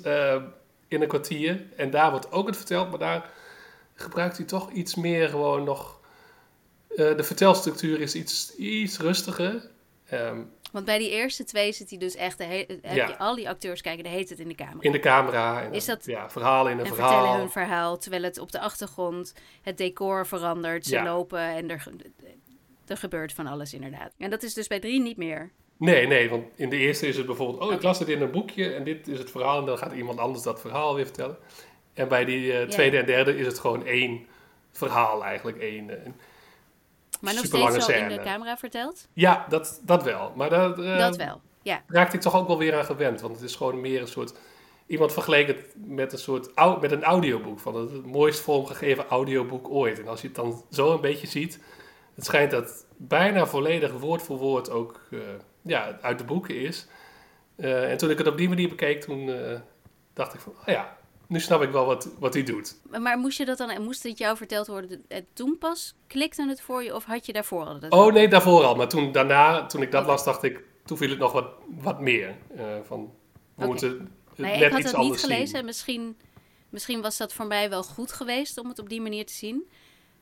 in een kwartier. En daar wordt ook het verteld, maar daar gebruikt hij toch iets meer gewoon nog... Uh, de vertelstructuur is iets, iets rustiger. Um, Want bij die eerste twee zit hij dus echt... De he- heb ja. je al die acteurs kijken, de heet het in de camera. In de camera. En is dat, ja, verhalen in een en verhaal. vertellen hun verhaal, terwijl het op de achtergrond... het decor verandert, ze Ja. lopen en er, er gebeurt van alles inderdaad. En dat is dus bij drie niet meer. Nee, nee, want in de eerste is het bijvoorbeeld... Oh, ik las het in een boekje en dit is het verhaal. En dan gaat iemand anders dat verhaal weer vertellen. En bij die eh, tweede en derde is het gewoon één verhaal eigenlijk. één. eh, Maar nog steeds zo in scène. de camera verteld? ja, dat, dat wel. Maar dat, eh, dat wel. Ja. raakte ik toch ook wel weer aan gewend. Want het is gewoon meer een soort... Iemand vergeleek het met een soort met een audioboek. Van het, het mooist vormgegeven audioboek ooit. En als je het dan zo een beetje ziet... Het schijnt dat bijna volledig woord voor woord ook ja, uit de boeken is. En toen ik het op die manier bekeek, toen dacht ik van... Oh ja, nu snap ik wel wat, wat hij doet. Maar moest je dat dan, moest het jou verteld worden en toen pas klikte het voor je of had je daarvoor al dat? Oh nee, daarvoor al. Maar toen, daarna, toen ik dat Oké. las, dacht ik... Toen viel het nog wat, wat meer. eh, van, we moeten het Nee, net ik had iets het niet gelezen zien. en misschien, misschien was dat voor mij wel goed geweest om het op die manier te zien.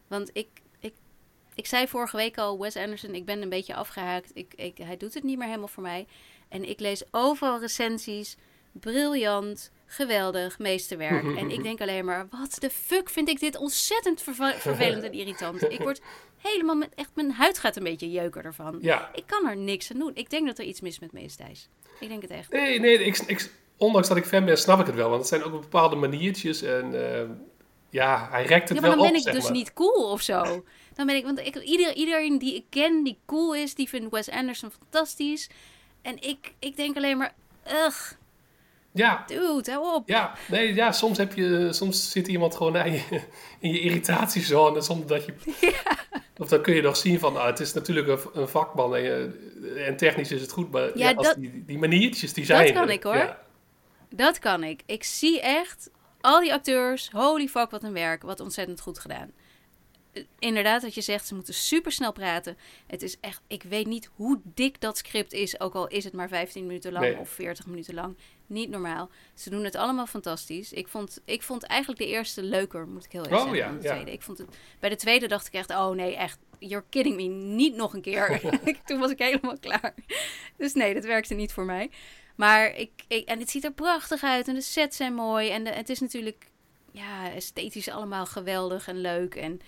Want ik, ik, ik zei vorige week al, Wes Anderson, ik ben een beetje afgehaakt. Ik, ik, hij doet het niet meer helemaal voor mij. En ik lees overal recensies. Briljant, geweldig, meesterwerk. en ik denk alleen maar, wat de fuck vind ik dit ontzettend vervelend en irritant. Ik word helemaal, met, echt mijn huid gaat een beetje jeuken ervan. Ja, Ik kan er niks aan doen. Ik denk dat er iets mis met me is, Thijs. Ik denk het echt. nee, nee ik, ik, ondanks dat ik fan ben, snap ik het wel. Want het zijn ook bepaalde maniertjes en... eh, ja, hij rekt het Ja, maar wel dan ben op, ik dus maar. niet cool of zo. Dan ben ik, want ik, ieder, iedereen die ik ken, die cool is, die vindt Wes Anderson fantastisch. En ik, ik denk alleen maar, ugh, Ja, dude, hou op. ja, nee, ja, soms, heb je, soms zit iemand gewoon aan je, in je irritatiezone. Zonder dat je... Of dan kun je nog zien van, ah, het is natuurlijk een, een vakman en, je- en technisch is het goed. Maar Ja, ja, als dat- die, die maniertjes, die zijn kan er. ik, hoor. Ja. Dat kan ik. Ik zie echt al die acteurs, holy fuck, wat een werk, wat ontzettend goed gedaan. Inderdaad, wat je zegt, ze moeten super snel praten. Het is echt, ik weet niet hoe dik dat script is, ook al is het maar 15 minuten lang Nee. of 40 minuten lang. Niet normaal. Ze doen het allemaal fantastisch. Ik vond, ik vond eigenlijk de eerste leuker, moet ik heel erg Oh, zeggen, ja, de ja. tweede. Ik vond het, bij de tweede dacht ik echt, oh nee, echt, you're kidding me, niet nog een keer. Toen was ik helemaal klaar. Dus nee, dat werkte niet voor mij. Maar ik, ik, en het ziet er prachtig uit en de sets zijn mooi. En de, het is natuurlijk ja, esthetisch allemaal geweldig en leuk. En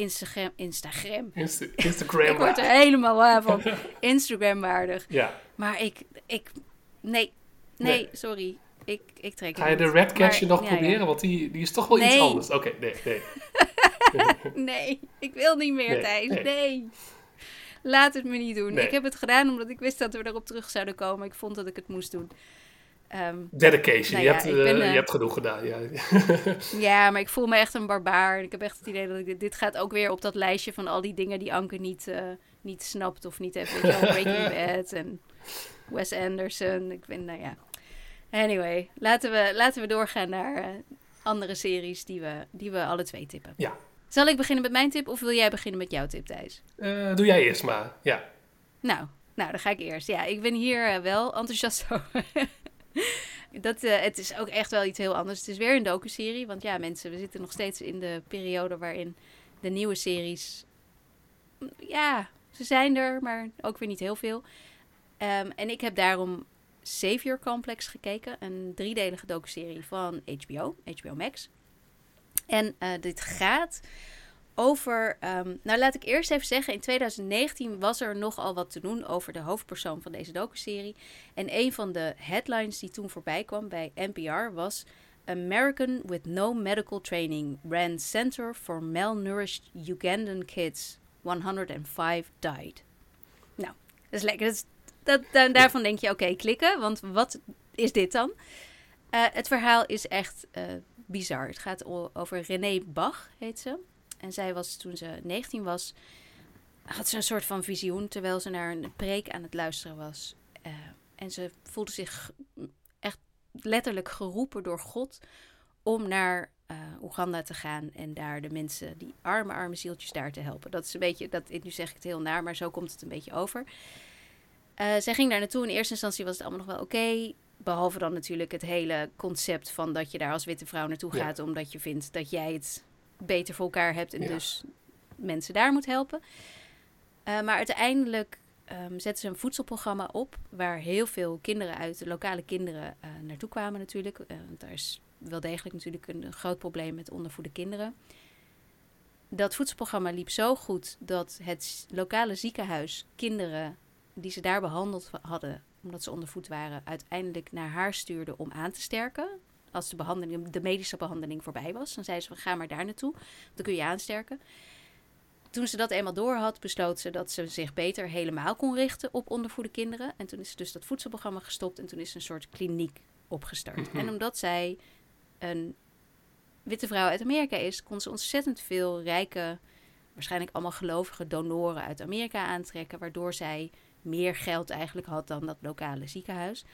Instagram, Instagram. Insta- Instagram. Ik word er helemaal waar van. Instagram waardig. Ja. Maar ik, ik, nee, nee, Nee. sorry. Ik, ik trek Ga je de. Red Catcher nog ja, ja. proberen? Want die, die is toch wel iets anders. Oké, nee, nee. Nee, ik wil niet meer, Nee, Thijs. nee. Nee. Laat het me niet doen. Ik heb het gedaan omdat ik wist dat we erop terug zouden komen. Ik vond dat ik het moest doen. Ehm, Dedication. Nou je, hebt, eh, je eh, hebt genoeg gedaan. Ja. Ja, maar ik voel me echt een barbaar. Ik heb echt het idee dat ik dit, gaat ook weer op dat lijstje van al die dingen die Anke niet, eh, niet snapt of niet heeft. Weet je wel, Breaking Bad en Wes Anderson. Ik ben, nou ja. Anyway, laten we, laten we doorgaan naar andere series die we, die we alle twee tippen. Ja. Zal ik beginnen met mijn tip of wil jij beginnen met jouw tip, Thijs? Doe jij eerst maar. Ja. Nou, nou, dan ga ik eerst. Ja, ik ben hier wel enthousiast over. Dat, eh, het is ook echt wel iets heel anders. Het is weer een docuserie. Want ja, mensen, we zitten nog steeds in de periode waarin de nieuwe series... Ja, ze zijn er, maar ook weer niet heel veel. Ehm, en ik heb daarom Savior Complex gekeken. Een driedelige docuserie van HBO, HBO Max. En eh, dit gaat over. ehm, nou, laat ik eerst even zeggen: in 2019 was er nogal wat te doen over de hoofdpersoon van deze docuserie. En een van de headlines die toen voorbij kwam bij NPR was. American with no medical training ran Center for Malnourished Ugandan Kids. 105 died. Nou, dat is lekker. Dat is, dat, da- daarvan denk je, oké, klikken. Want wat is dit dan? Eh, het verhaal is echt eh, bizar. Het gaat over René Bach, heet ze. En zij was toen ze 19 was, had ze een soort van visioen terwijl ze naar een preek aan het luisteren was. Eh, en ze voelde zich echt letterlijk geroepen door God om naar eh, Oeganda te gaan en daar de mensen, die arme, arme zieltjes daar te helpen. Dat is een beetje, dat, nu zeg ik het heel naar, maar zo komt het een beetje over. Eh, zij ging daar naartoe. In eerste instantie was het allemaal nog wel oké. behalve dan natuurlijk het hele concept van dat je daar als witte vrouw naartoe Ja. gaat. Omdat je vindt dat jij het beter voor elkaar hebt en Ja. dus mensen daar moet helpen. Eh, maar uiteindelijk ehm, zetten ze een voedselprogramma op. Waar heel veel kinderen uit, de lokale kinderen, eh, naartoe kwamen natuurlijk. Eh, want daar is wel degelijk natuurlijk een, een groot probleem met ondervoede kinderen. Dat voedselprogramma liep zo goed dat het lokale ziekenhuis kinderen die ze daar behandeld hadden, omdat ze ondervoed waren, uiteindelijk naar haar stuurde om aan te sterken. Als de, behandeling, de medische behandeling voorbij was. Dan zeiden ze, van, ga maar daar naartoe. Dan kun je aansterken. toen ze dat eenmaal door had, besloot ze dat ze zich beter helemaal kon richten op ondervoede kinderen. En toen is ze dus dat voedselprogramma gestopt en toen is ze een soort kliniek opgestart. En omdat zij een witte vrouw uit Amerika is, kon ze ontzettend veel rijke, waarschijnlijk allemaal gelovige donoren uit Amerika aantrekken, waardoor zij meer geld eigenlijk had dan dat lokale ziekenhuis.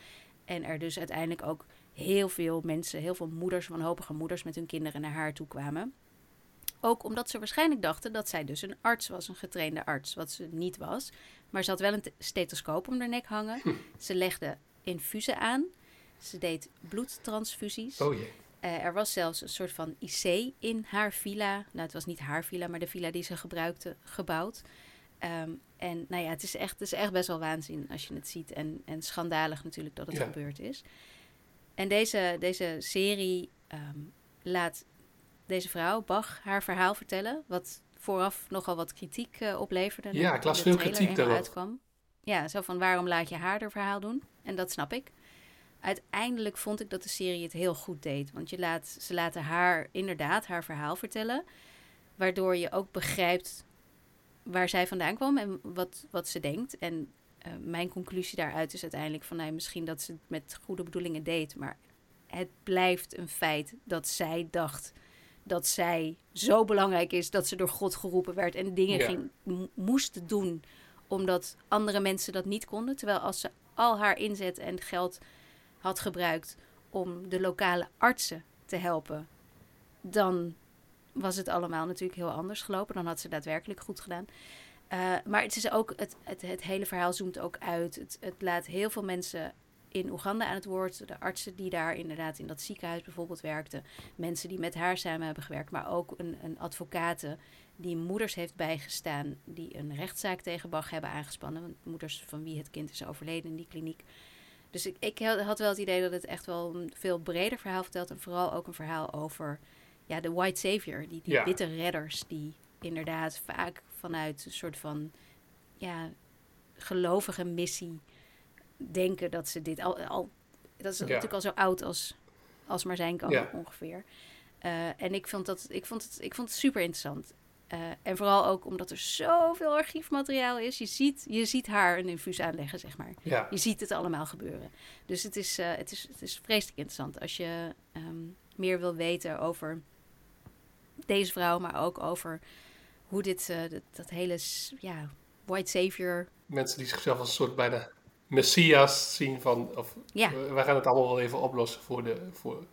En er dus uiteindelijk ook heel veel mensen, heel veel moeders, wanhopige moeders met hun kinderen naar haar toe kwamen. Ook omdat ze waarschijnlijk dachten dat zij dus een arts was, een getrainde arts, wat ze niet was. Maar ze had wel een stethoscoop om haar nek hangen. Hm. Ze legde infusen aan. Ze deed bloedtransfusies. Oh jee. Uh, er was zelfs een soort van IC in haar villa. Nou, het was niet haar villa, maar de villa die ze gebruikte, gebouwd. Um, en nou ja, het is, echt, het is echt best wel waanzin als je het ziet. En, en schandalig natuurlijk dat het gebeurd is. En deze, deze serie um, laat deze vrouw, Bach, haar verhaal vertellen. Wat vooraf nogal wat kritiek uh, opleverde. Ja, ik las veel kritiek daarop. Uitkwam. Ja, zo van waarom laat je haar haar verhaal doen? En dat snap ik. Uiteindelijk vond ik dat de serie het heel goed deed. Want je laat, ze laten haar inderdaad haar verhaal vertellen. Waardoor je ook begrijpt waar zij vandaan kwam en wat, wat ze denkt. En uh, mijn conclusie daaruit is uiteindelijk van nou, misschien dat ze het met goede bedoelingen deed. Maar het blijft een feit dat zij dacht dat zij zo belangrijk is dat ze door God geroepen werd en dingen ging, moest doen omdat andere mensen dat niet konden. Terwijl als ze al haar inzet en geld had gebruikt om de lokale artsen te helpen, dan was het allemaal natuurlijk heel anders gelopen. Dan had ze daadwerkelijk goed gedaan. Uh, maar het is ook, het, het, het hele verhaal zoomt ook uit. Het, het laat heel veel mensen in Oeganda aan het woord. De artsen die daar inderdaad in dat ziekenhuis bijvoorbeeld werkten. Mensen die met haar samen hebben gewerkt. Maar ook een, een advocate die moeders heeft bijgestaan. Die een rechtszaak tegen Bach hebben aangespannen. Want moeders van wie het kind is overleden in die kliniek. Dus ik, ik had wel het idee dat het echt wel een veel breder verhaal vertelt. En vooral ook een verhaal over ja, de white savior. Die, die witte redders die inderdaad vaak vanuit een soort van ja, gelovige missie denken dat ze dit al. al dat is natuurlijk al zo oud als, als maar zijn kan, ongeveer. Uh, en ik vond, dat, ik, vond het, ik vond het super interessant. Uh, en vooral ook omdat er zoveel archiefmateriaal is. Je ziet, je ziet haar een infuus aanleggen, zeg maar. Ja. Je ziet het allemaal gebeuren. Dus het is, uh, het is, het is vreselijk interessant. Als je um, meer wil weten over deze vrouw, maar ook over hoe dit, dat, dat, hele ja, white savior... Mensen die zichzelf als een soort bijna messias zien van, of ja. we gaan het allemaal wel even oplossen voor, de, voor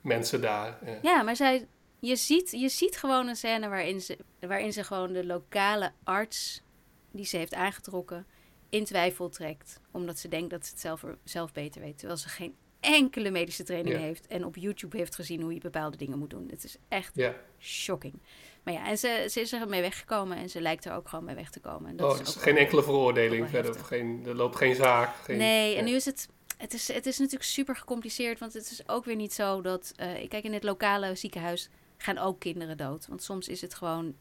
mensen daar. Ja, maar zij, je, ziet, je ziet gewoon een scène waarin ze, waarin ze gewoon de lokale arts die ze heeft aangetrokken in twijfel trekt. Omdat ze denkt dat ze het zelf, zelf beter weet. Terwijl ze geen enkele medische training heeft en op YouTube heeft gezien hoe je bepaalde dingen moet doen. Het is echt shocking. Maar ja, en ze, ze is er mee weggekomen en ze lijkt er ook gewoon mee weg te komen. En dat oh, is, geen enkele veroordeling verder. Geen, er loopt geen zaak. Geen, nee, en nu is het. Het is, het is natuurlijk super gecompliceerd, want het is ook weer niet zo dat. Uh, kijk, in het lokale ziekenhuis gaan ook kinderen dood. Want soms is het gewoon,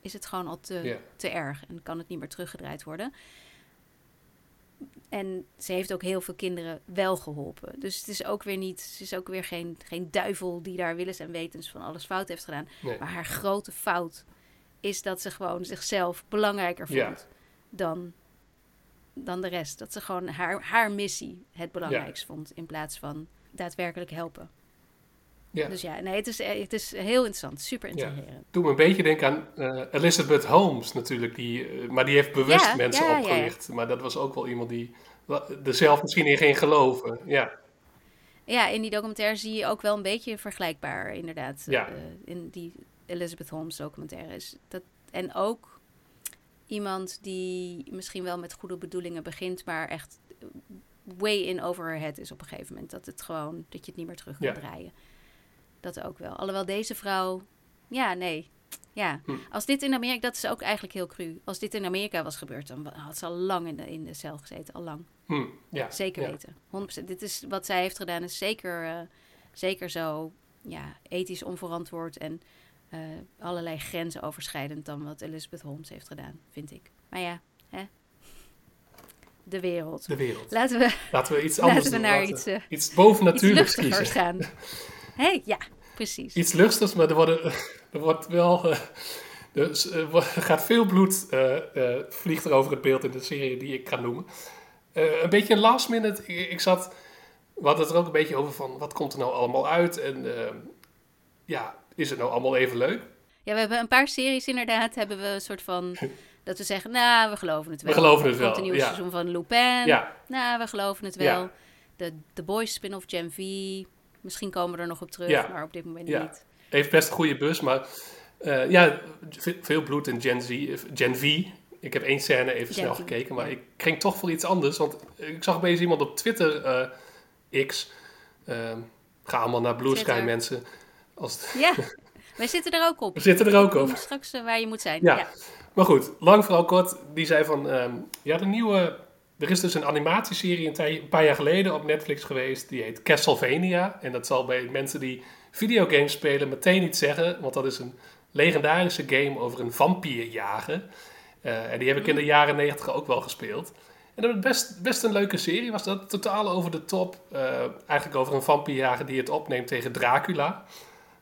is het gewoon al te, te erg en kan het niet meer teruggedraaid worden. En ze heeft ook heel veel kinderen wel geholpen. Dus het is ook weer niet, ze is ook weer geen, geen duivel die daar willens en wetens van alles fout heeft gedaan. Maar haar grote fout is dat ze gewoon zichzelf belangrijker vond dan, dan de rest. Dat ze gewoon haar, haar missie het belangrijkst vond in plaats van daadwerkelijk helpen. Ja. Dus ja, nee, het is, het is heel interessant. Super intrigerend. Ja. Doe me een beetje denken aan uh, Elizabeth Holmes natuurlijk. Die, uh, maar die heeft bewust mensen opgericht. Maar dat was ook wel iemand die er zelf misschien in ging geloven. Ja. Ja, in die documentaire zie je ook wel een beetje vergelijkbaar inderdaad. Ja. Uh, in die Elizabeth Holmes documentaire. Is dat, en ook iemand die misschien wel met goede bedoelingen begint, maar echt way in over her head is op een gegeven moment. Dat het gewoon, dat je het niet meer terug kan draaien. Dat ook wel. Alhoewel deze vrouw, ja, nee. Ja, hm. als dit in Amerika, dat is ook eigenlijk heel cru. Als dit in Amerika was gebeurd, dan had ze al lang in de, in de cel gezeten, al lang. Hm. Ja. Zeker weten. 100%. Dit is wat zij heeft gedaan, is zeker, uh, zeker zo ja, ethisch onverantwoord en uh, allerlei grenzen overschrijdend dan wat Elizabeth Holmes heeft gedaan, vind ik. Maar ja, hè? De wereld. De wereld. Laten we, laten we iets anders laten we naar iets, uh, iets bovennatuurlijks kiezen. gaan. hey, ja, precies. Iets lustigs, maar er, worden, er wordt wel... Uh, Dus er uh, gaat veel bloed, uh, vliegt er over het beeld in de serie die ik ga noemen. een beetje een last minute, ik, ik, zat, we hadden het er ook een beetje over van, wat komt er nou allemaal uit? En ja, is het nou allemaal even leuk? Ja, we hebben een paar series inderdaad, hebben we een soort van... Dat we zeggen, nou, we geloven het wel. We geloven het wel. Het nieuwe ja. seizoen van Lupin. Ja. Nou, we geloven het wel. Ja. De The Boys spin-off Gen V. Misschien komen we er nog op terug, Ja. maar op dit moment Ja. niet. Heeft best een goede bus, maar eh, ja, ve- veel bloed in Gen, Z, eh, Gen V. Ik heb één scène even Gen snel V, gekeken, maar ik ging toch voor iets anders. Want ik zag opeens iemand op Twitter, eh, X, ehm, ga allemaal naar Blue Sky mensen. Als Ja, wij zitten er ook op. we zitten er ook op. straks waar je moet zijn. Ja. Ja. Maar goed, lang vooral kort. Die zei van, ehm, ja, de nieuwe... Er is dus een animatieserie een, paar jaar geleden op Netflix geweest. Die heet Castlevania. En dat zal bij mensen die videogames spelen meteen iets zeggen. Want dat is een legendarische game over een vampierjager. Eh, en die heb ik in de jaren negentig ook wel gespeeld. En dat was best, best een leuke serie. Was dat totaal over de top. Eh, eigenlijk over een vampierjager die het opneemt tegen Dracula.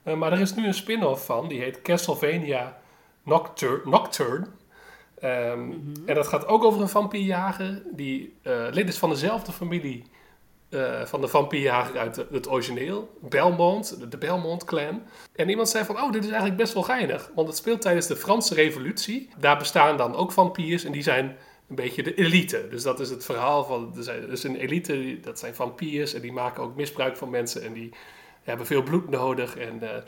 Eh, maar er is nu een spin-off van. Die heet Castlevania Nocturne. Ehm, En dat gaat ook over een vampierjager die eh, lid is van dezelfde familie eh, van de vampierjager uit de- het origineel, Belmont, de, de Belmont clan. En iemand zei van, oh, dit is eigenlijk best wel geinig, want het speelt tijdens de Franse revolutie. Daar bestaan dan ook vampiers en die zijn een beetje de elite. Dus dat is het verhaal van, zijn- is een elite, dat zijn vampiers en die maken ook misbruik van mensen en die hebben veel bloed nodig. En eh,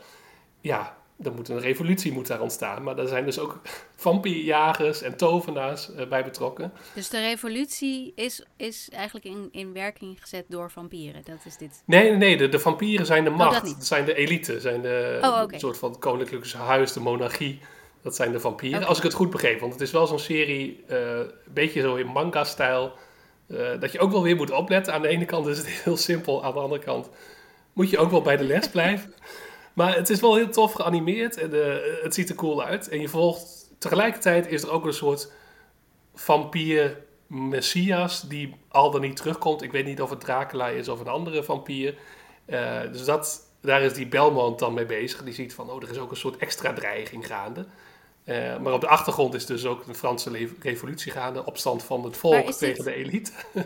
ja, er moet een revolutie moet daar ontstaan. Maar er zijn dus ook vampierjagers en tovenaars eh, bij betrokken. Dus de revolutie is, is eigenlijk in, in werking gezet door vampieren. Dat is dit. Nee, nee, nee. De, de vampieren zijn de dat macht. dat zijn de elite. Zijn de Oh, een soort van koninklijke huis, de monarchie. Dat zijn de vampieren. Als ik het goed begreep. Want het is wel zo'n serie, eh, een beetje zo in manga-stijl. eh, dat je ook wel weer moet opletten. Aan de ene kant is het heel simpel. Aan de andere kant moet je ook wel bij de les blijven. Maar het is wel heel tof geanimeerd. En eh, het ziet er cool uit. En je volgt... Tegelijkertijd is er ook een soort vampier messias die al dan niet terugkomt. Ik weet niet of het Dracula is of een andere vampier. Eh, dus dat, daar is die Belmont dan mee bezig. Die ziet van, oh, er is ook een soort extra dreiging gaande. Eh, maar op de achtergrond is dus ook een Franse revolutie gaande. Opstand van het volk tegen de elite.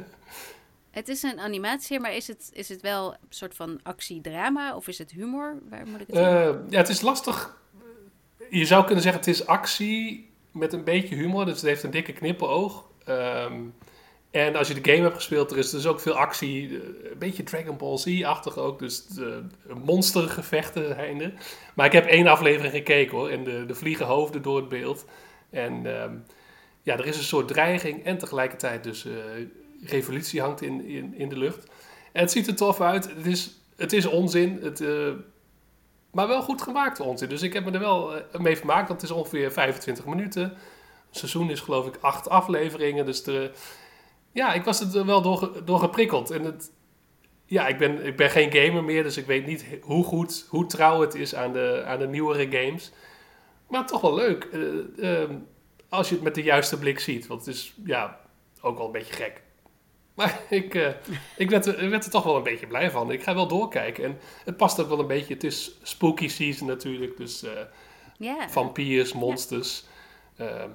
Het is een animatie, maar is het, is het wel een soort van actiedrama of is het humor? Waar moet ik het? Eh, ja, het is lastig. Je zou kunnen zeggen, het is actie met een beetje humor. Dus het heeft een dikke knippenoog. Ehm, en als je de game hebt gespeeld, er is dus ook veel actie. eh, Een beetje Dragon Ball Z-achtig ook. Dus de monstergevechten zijn er. Maar ik heb één aflevering gekeken hoor. En de, de vliegen hoofden door het beeld. En ehm, ja, er is een soort dreiging. En tegelijkertijd dus eh, revolutie hangt in, in, in de lucht. En het ziet er tof uit. Het is, het is onzin. Het, eh, maar wel goed gemaakt onzin. Dus ik heb me er wel eh, mee vermaakt. Het is ongeveer 25 minuten. Het seizoen is geloof ik acht afleveringen. Dus de, ja, ik was er wel door, door geprikkeld. En het, ja, ik ben, ik ben geen gamer meer. Dus ik weet niet hoe goed, hoe trouw het is aan de, aan de nieuwere games. Maar toch wel leuk. eh, ehm, als je het met de juiste blik ziet. Want het is ja, ook wel een beetje gek. Maar ik, eh, ik, werd er, ik werd er toch wel een beetje blij van. Ik ga wel doorkijken. En het past ook wel een beetje. Het is spooky season natuurlijk. Dus ja. vampiers, monsters. Ehm,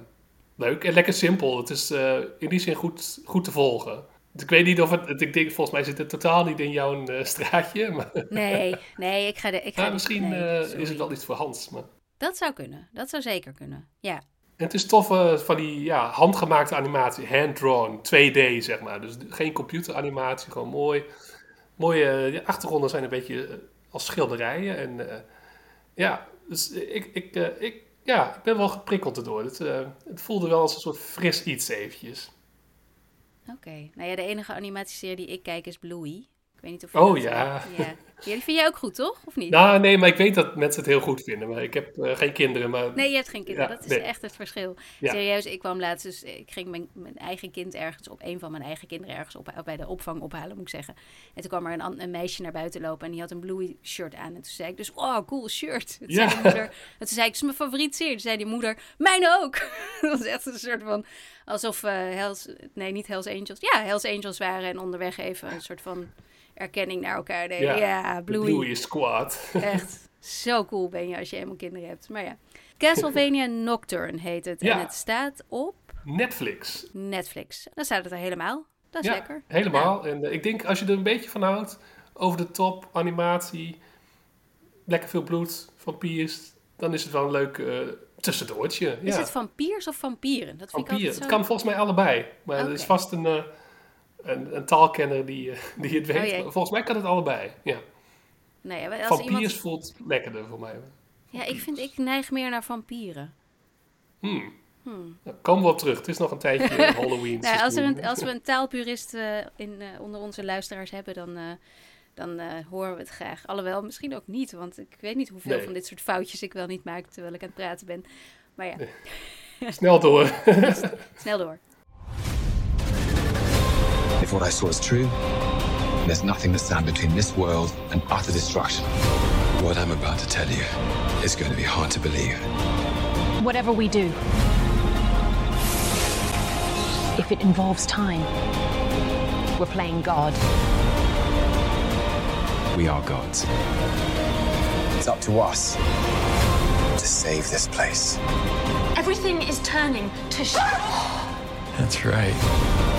leuk en lekker simpel. Het is eh, in die zin goed, goed te volgen. Ik weet niet of het... Ik denk, volgens mij zit het totaal niet in jouw straatje. Maar Nee, nee, ik ga de. Ik ga ja, misschien nee, is het wel iets voor Hans. Maar... Dat zou kunnen. Dat zou zeker kunnen. Ja. En het is tof eh, van die ja, handgemaakte animatie, hand-drawn, 2D zeg maar. Dus geen computeranimatie, gewoon mooi. Mooie eh, de achtergronden zijn een beetje eh, als schilderijen. En ja, dus ik, ik, ik, ja, ik ben wel geprikkeld erdoor. Het, het voelde wel als een soort fris iets eventjes. Oké. Nou ja, de enige animatieserie die ik kijk is Bluey. Weet niet of je Oh dat, ja. eh, ja. Ja, die vind jij ook goed, toch? Of niet? Nou, nee, maar ik weet dat mensen het heel goed vinden. Maar ik heb eh, geen kinderen, maar... Nee, je hebt geen kinderen. Ja, dat is nee. echt het verschil. Ja. Serieus, ik kwam laatst, dus ik ging mijn, mijn eigen kind ergens op, een van mijn eigen kinderen ergens op, bij de opvang ophalen, moet ik zeggen. En toen kwam er een, een meisje naar buiten lopen en die had een Bluey shirt aan. En toen zei ik dus, oh, cool shirt. Toen Ja. zei de moeder, en toen zei ik, het is mijn favoriet serie. Toen zei die moeder, mijn ook. dat was echt een soort van, alsof eh Hells, nee, niet Hells Angels, ja, Hells Angels waren en onderweg even een soort van erkenning naar elkaar deden. Ja, Ja, Bluey. Bluey is squad. Echt zo cool ben je als je eenmaal kinderen hebt. Maar ja, Castlevania Nocturne heet het. Ja. En het staat op Netflix. Netflix. Dan staat het er helemaal. Dat is ja, lekker. helemaal. En eh, ik denk als je er een beetje van houdt, over de top, animatie, lekker veel bloed, vampiers, dan is het wel een leuk eh tussendoortje. Is het vampiers of vampieren? Dat vind ik altijd Het zo... kan volgens mij allebei. Maar er is vast een, eh, een, een taalkenner die, eh, die het weet. Oh. Maar volgens mij kan het allebei. Ja. Nee, als Vampiers iemand... voelt lekkerder voor mij. Ja, ik vind, ik neig meer naar vampieren. Hmm. Hmm. Nou, komen we op terug. Het is nog een tijdje Halloween. Nou, als, een, als we een taalpurist eh, in, eh, onder onze luisteraars hebben, dan, eh, dan eh, horen we het graag. Alhoewel, misschien ook niet, want ik weet niet hoeveel Nee. van dit soort foutjes ik wel niet maak terwijl ik aan het praten ben. Maar ja, Snel door. snel door. If what I saw is true, there's nothing to stand between this world and utter destruction. What I'm about to tell you is going to be hard to believe. Whatever we do, if it involves time, we're playing God. We are gods. It's up to us to save this place. Everything is turning to sh- That's right.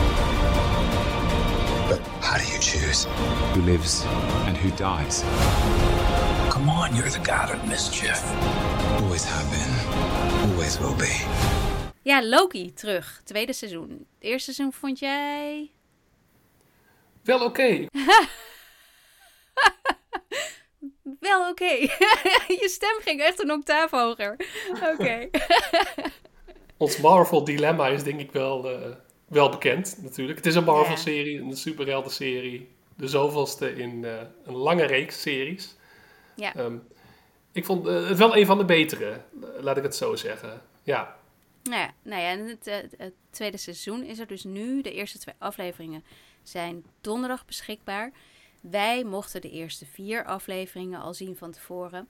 But how do you choose who lives and who dies? Come on, you're the god of mischief. Always have been, always will be. Ja, Loki terug. Tweede seizoen. Het eerste seizoen vond jij... Wel oké. Wel oké. Je stem ging echt een octaaf hoger. Oké. Ons Marvel-dilemma is denk ik wel, eh, wel bekend natuurlijk. Het is een. Marvel-serie, een superhelden-serie. De zoveelste in eh, een lange reeks series. Ja. Ehm, ik vond eh, het wel een van de betere, laat ik het zo zeggen. Ja, Nou ja, nou ja en het, eh, het tweede seizoen is er dus nu. De eerste twee afleveringen zijn donderdag beschikbaar. Wij mochten de eerste vier afleveringen al zien van tevoren.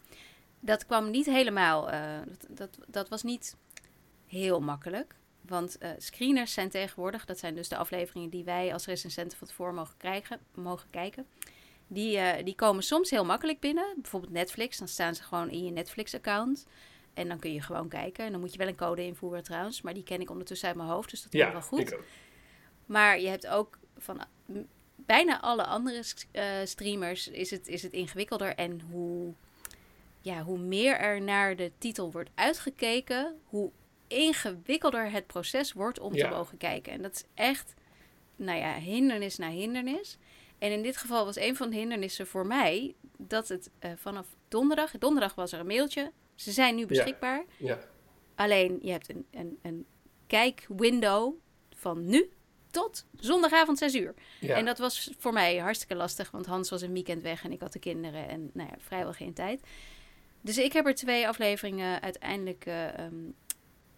Dat kwam niet helemaal. dat, dat, dat was niet heel makkelijk. Want eh, screeners zijn tegenwoordig, dat zijn dus de afleveringen die wij als recensenten van tevoren mogen, krijgen, mogen kijken. Die, eh, die komen soms heel makkelijk binnen. Bijvoorbeeld Netflix, dan staan ze gewoon in je Netflix-account. En dan kun je gewoon kijken. En dan moet je wel een code invoeren trouwens. Maar die ken ik ondertussen uit mijn hoofd, dus dat komt ja wel goed. ik ook. Maar je hebt ook van bijna alle andere eh, streamers is het, is het ingewikkelder. En hoe, ja, hoe meer er naar de titel wordt uitgekeken, hoe ingewikkelder het proces wordt om Ja. te mogen kijken. En dat is echt, nou ja, hindernis na hindernis. En in dit geval was een van de hindernissen voor mij dat het eh, vanaf donderdag, donderdag was er een mailtje. Ze zijn nu beschikbaar. Ja. Alleen je hebt een, een, een kijkwindow van nu tot zondagavond 6 uur. Ja. En dat was voor mij hartstikke lastig, want Hans was een weekend weg en ik had de kinderen en nou ja, vrijwel geen tijd. Dus ik heb er twee afleveringen uiteindelijk eh, ehm,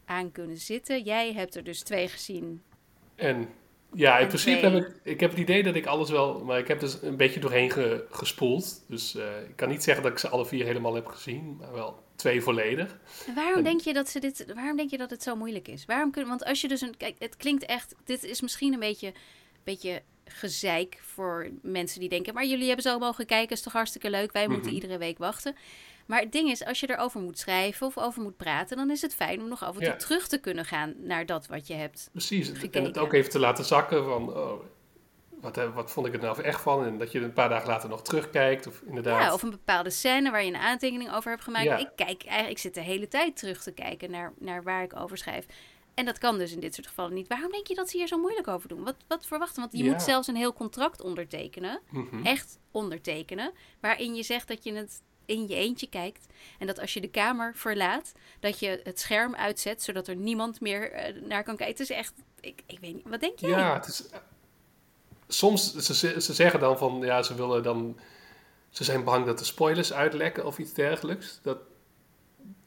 aan kunnen zitten. Jij hebt er dus twee gezien. En ja, in principe heb ik, ik heb het idee dat ik alles wel, maar ik heb dus een beetje doorheen ge- gespoeld. Dus eh, ik kan niet zeggen dat ik ze alle vier helemaal heb gezien, maar wel twee volledig. En waarom En- denk je dat ze dit? Waarom denk je dat het zo moeilijk is? Waarom kun, want als je dus een kijk, het klinkt echt. Dit is misschien een beetje, beetje gezeik voor mensen die denken. Maar jullie hebben zo mogen kijken, is toch hartstikke leuk. Wij moeten Mhm. iedere week wachten. Maar het ding is, als je erover moet schrijven of over moet praten, dan is het fijn om nog af en toe Ja. terug te kunnen gaan naar dat wat je hebt. Precies. En het ook even te laten zakken van, oh, wat, eh, wat vond ik er nou echt van? En dat je een paar dagen later nog terugkijkt. Of inderdaad. Ja, of een bepaalde scène waar je een aantekening over hebt gemaakt. Ja. Ik kijk eigenlijk, ik zit de hele tijd terug te kijken naar, naar waar ik over schrijf. En dat kan dus in dit soort gevallen niet. Waarom denk je dat ze hier zo moeilijk over doen? Wat, wat verwachten? Want je Ja. moet zelfs een heel contract ondertekenen. Mhm. Echt ondertekenen. Waarin je zegt dat je het in je eentje kijkt. En dat als je de kamer verlaat, dat je het scherm uitzet. Zodat er niemand meer eh, naar kan kijken. Het is echt, ik, ik weet niet, wat denk jij? Ja, het is... Soms, ze, ze ze zeggen dan van, ja, ze willen dan... Ze zijn bang dat de spoilers uitlekken of iets dergelijks. Dat,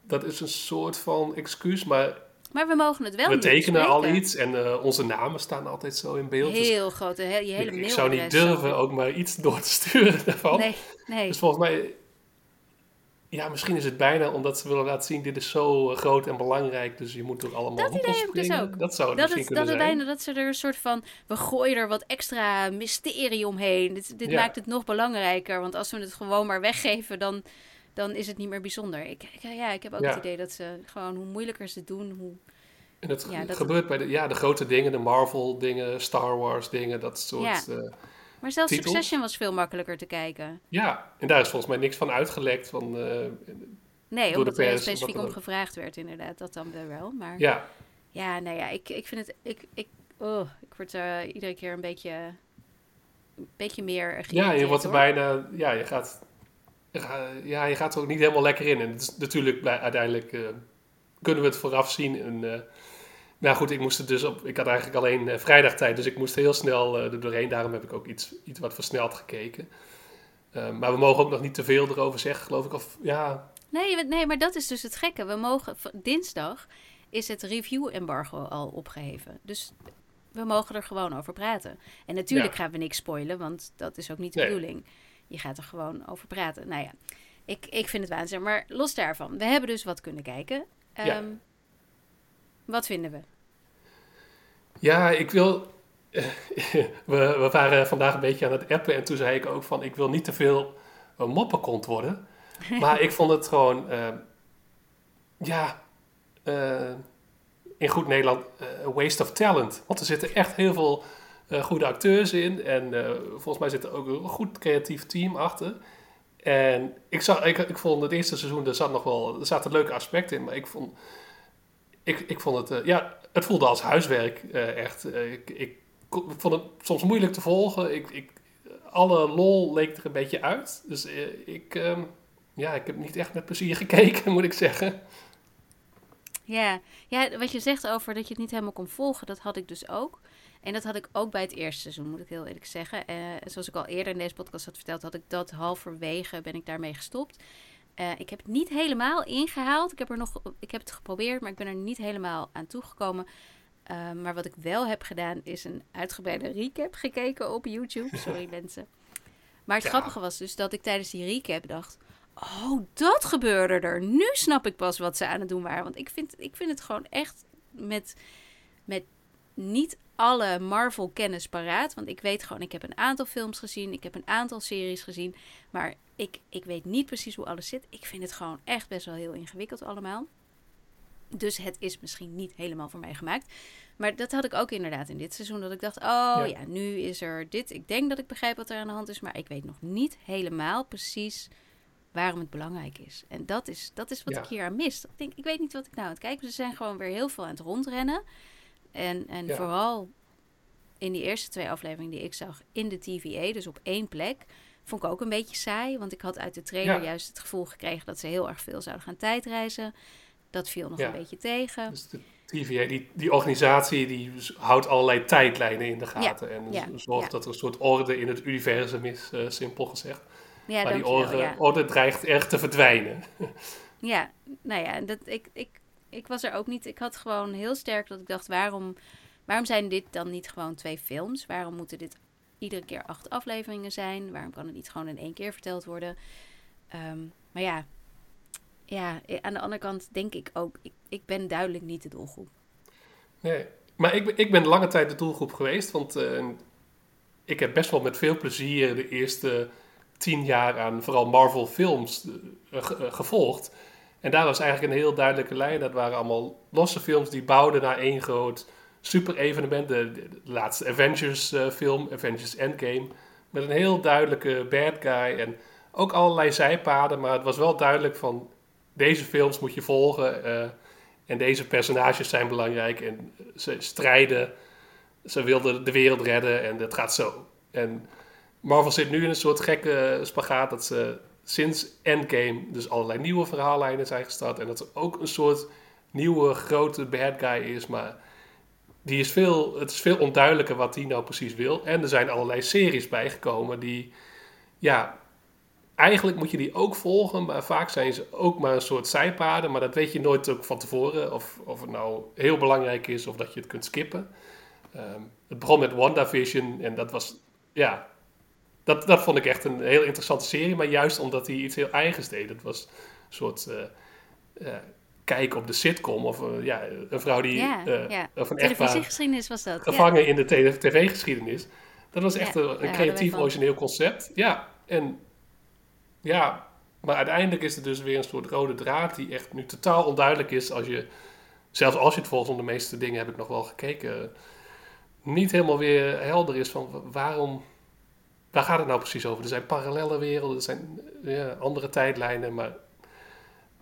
dat is een soort van excuus, maar Maar we mogen het wel we tekenen al iets en eh, onze namen staan altijd zo in beeld. Dus Heel grote, he- je hele ik, ik zou niet durven ook maar iets door te sturen daarvan. Nee, nee. Dus volgens mij, ja, misschien is het bijna omdat ze willen laten zien, dit is zo eh, groot en belangrijk, dus je moet er allemaal Dat op idee heb ik dus ook. Dat zou het dat misschien het, dat het bijna dat ze er een soort van we gooien er wat extra mysterie omheen. Dit, dit Ja. maakt het nog belangrijker, want als we het gewoon maar weggeven, dan dan is het niet meer bijzonder. Ik, ja, ik heb ook het idee dat ze gewoon hoe moeilijker ze doen, hoe... En het gebeurt bij de, ja, de grote dingen, de Marvel dingen, Star Wars dingen, dat soort... Ja. Uh, maar zelfs Succession was veel makkelijker te kijken. Ja, en daar is volgens mij niks van uitgelekt. Van, uh, nee, omdat er specifiek om gevraagd werd inderdaad, dat dan wel. Maar ja, ja nou ja, ik, ik vind het... Ik, ik, oh, ik word uh, iedere keer een beetje, een beetje meer Ja, je wordt er bijna... Ja, je gaat ja, je gaat er ook niet helemaal lekker in. En natuurlijk, uiteindelijk uh, kunnen we het vooraf zien. En, nou goed, ik moest het dus op. Ik had eigenlijk alleen uh, vrijdag tijd, dus ik moest heel snel er doorheen. Daarom heb ik ook iets, iets wat versneld gekeken. maar we mogen ook nog niet te veel erover zeggen, geloof ik. Of, ja. nee, nee, maar dat is dus het gekke. We mogen dinsdag is het review-embargo al opgeheven. Dus we mogen er gewoon over praten. En natuurlijk gaan we niks spoilen, want dat is ook niet de bedoeling. Je gaat er gewoon over praten. Nou ja, ik, ik vind het waanzin. Maar los daarvan, we hebben dus wat kunnen kijken. ja. Ehm, wat vinden we? Ja, ik wil. we, we waren vandaag een beetje aan het appen en toen zei ik ook van: ik wil niet te veel een moppenkont worden. Maar ik vond het gewoon. Ehm, ja. Uh, in goed Nederland, uh, waste of talent. Want er zitten echt heel veel uh, goede acteurs in. En volgens mij zit er ook een goed creatief team achter. En ik, zag, ik, ik vond het eerste seizoen, er, zat nog wel, er zaten leuke aspecten in. Maar ik vond, ik, ik vond het, uh, ja, het voelde als huiswerk echt. ik, ik, vond het soms moeilijk te volgen. Ik, ik, alle lol leek er een beetje uit. Dus ik, ehm, ja, ik heb niet echt met plezier gekeken, moet ik zeggen. Ja. ja, wat je zegt over dat je het niet helemaal kon volgen, dat had ik dus ook. En dat had ik ook bij het eerste seizoen, moet ik heel eerlijk zeggen. Zoals ik al eerder in deze podcast had verteld, had ik dat halverwege ben ik daarmee gestopt. Uh, ik heb het niet helemaal ingehaald. Ik heb, er nog, ik heb het geprobeerd, maar ik ben er niet helemaal aan toegekomen. Uh, maar wat ik wel heb gedaan, is een uitgebreide recap gekeken op YouTube. Sorry mensen. Maar het grappige was dus dat ik tijdens die recap dacht... Oh, dat gebeurde er. Nu snap ik pas wat ze aan het doen waren. Want ik vind, ik vind het gewoon echt met, met niet alle Marvel-kennis paraat. Want ik weet gewoon, ik heb een aantal films gezien. Ik heb een aantal series gezien. Maar ik, ik weet niet precies hoe alles zit. Ik vind het gewoon echt best wel heel ingewikkeld allemaal. Dus het is misschien niet helemaal voor mij gemaakt. Maar dat had ik ook inderdaad in dit seizoen. Dat ik dacht, oh ja. nu is er dit. Ik denk dat ik begrijp wat er aan de hand is. Maar ik weet nog niet helemaal precies waarom het belangrijk is. En dat is, dat is wat ik hier aan mis. Ik, denk, ik weet niet wat ik nou aan het kijken. Ze zijn gewoon weer heel veel aan het rondrennen. En, en vooral in die eerste twee afleveringen die ik zag in de TVA, dus op één plek, vond ik ook een beetje saai. Want ik had uit de trailer juist het gevoel gekregen dat ze heel erg veel zouden gaan tijdreizen. Dat viel nog een beetje tegen. Dus de TVA, die, die organisatie, die houdt allerlei tijdlijnen in de gaten. En zorgt dat er een soort orde in het universum is, uh, simpel gezegd. Ja, maar die orde, orde dreigt erg te verdwijnen. ja, nou ja, dat, ik, ik, ik was er ook niet. Ik had gewoon heel sterk dat ik dacht: waarom, waarom zijn dit dan niet gewoon twee films? Waarom moeten dit iedere keer acht afleveringen zijn? Waarom kan het niet gewoon in één keer verteld worden? Ehm, maar ja, ja, aan de andere kant denk ik ook: ik, ben duidelijk niet de doelgroep. Nee, maar ik, ik ben lange tijd de doelgroep geweest. Want uh, ik heb best wel met veel plezier de eerste tien jaar aan vooral Marvel films uh, gevolgd. En daar was eigenlijk een heel duidelijke lijn. Dat waren allemaal losse films die bouwden naar één groot super evenement. De, laatste Avengers uh, film, Avengers Endgame. Met een heel duidelijke bad guy en ook allerlei zijpaden. Maar het was wel duidelijk van deze films moet je volgen. Uh, en deze personages zijn belangrijk en ze strijden. Ze wilden de wereld redden en dat gaat zo. En Marvel zit nu in een soort gekke spagaat dat ze sinds Endgame dus allerlei nieuwe verhaallijnen zijn gestart. En dat er ook een soort nieuwe grote bad guy is. Maar die is veel, het is veel onduidelijker wat hij nou precies wil. En er zijn allerlei series bijgekomen die, ja, eigenlijk moet je die ook volgen. Maar vaak zijn ze ook maar een soort zijpaden. Maar dat weet je nooit ook van tevoren. Of, of het nou heel belangrijk is of dat je het kunt skippen. Um, het begon met WandaVision en dat was, ja, dat, dat vond ik echt een heel interessante serie. Maar juist omdat hij iets heel eigens deed. Het was een soort uh, uh, kijk op de sitcom. Of uh, ja, een vrouw die... Ja, ja. Of een Televisiegeschiedenis was dat. Gevangen in de tv-geschiedenis. Dat was echt een, een creatief, origineel concept. Ja, en ja, maar uiteindelijk is er dus weer een soort rode draad die echt nu totaal onduidelijk is als je, zelfs als je het volgens de meeste dingen heb ik nog wel gekeken, niet helemaal weer helder is van waarom, waar gaat het nou precies over? Er zijn parallele werelden, er zijn ja, andere tijdlijnen, maar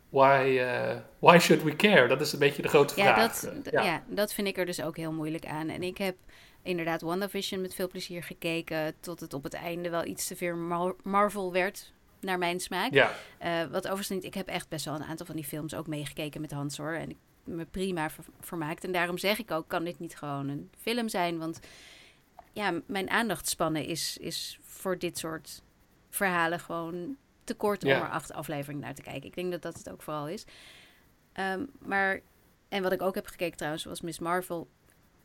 why, uh, why should we care? Dat is een beetje de grote ja, vraag. Dat, ja. ja, dat vind ik er dus ook heel moeilijk aan. En ik heb inderdaad WandaVision met veel plezier gekeken. Tot het op het einde wel iets te veel Mar Marvel werd, naar mijn smaak. Ja. Uh, wat overigens niet, ik heb echt best wel een aantal van die films ook meegekeken met Hans hoor. En ik me prima ver vermaakt. En daarom zeg ik ook, kan dit niet gewoon een film zijn? Want ja, mijn aandachtspannen is, is voor dit soort verhalen gewoon te kort om er acht afleveringen naar te kijken. Ik denk dat dat het ook vooral is. Ehm, maar, en wat ik ook heb gekeken trouwens, was Miss Marvel.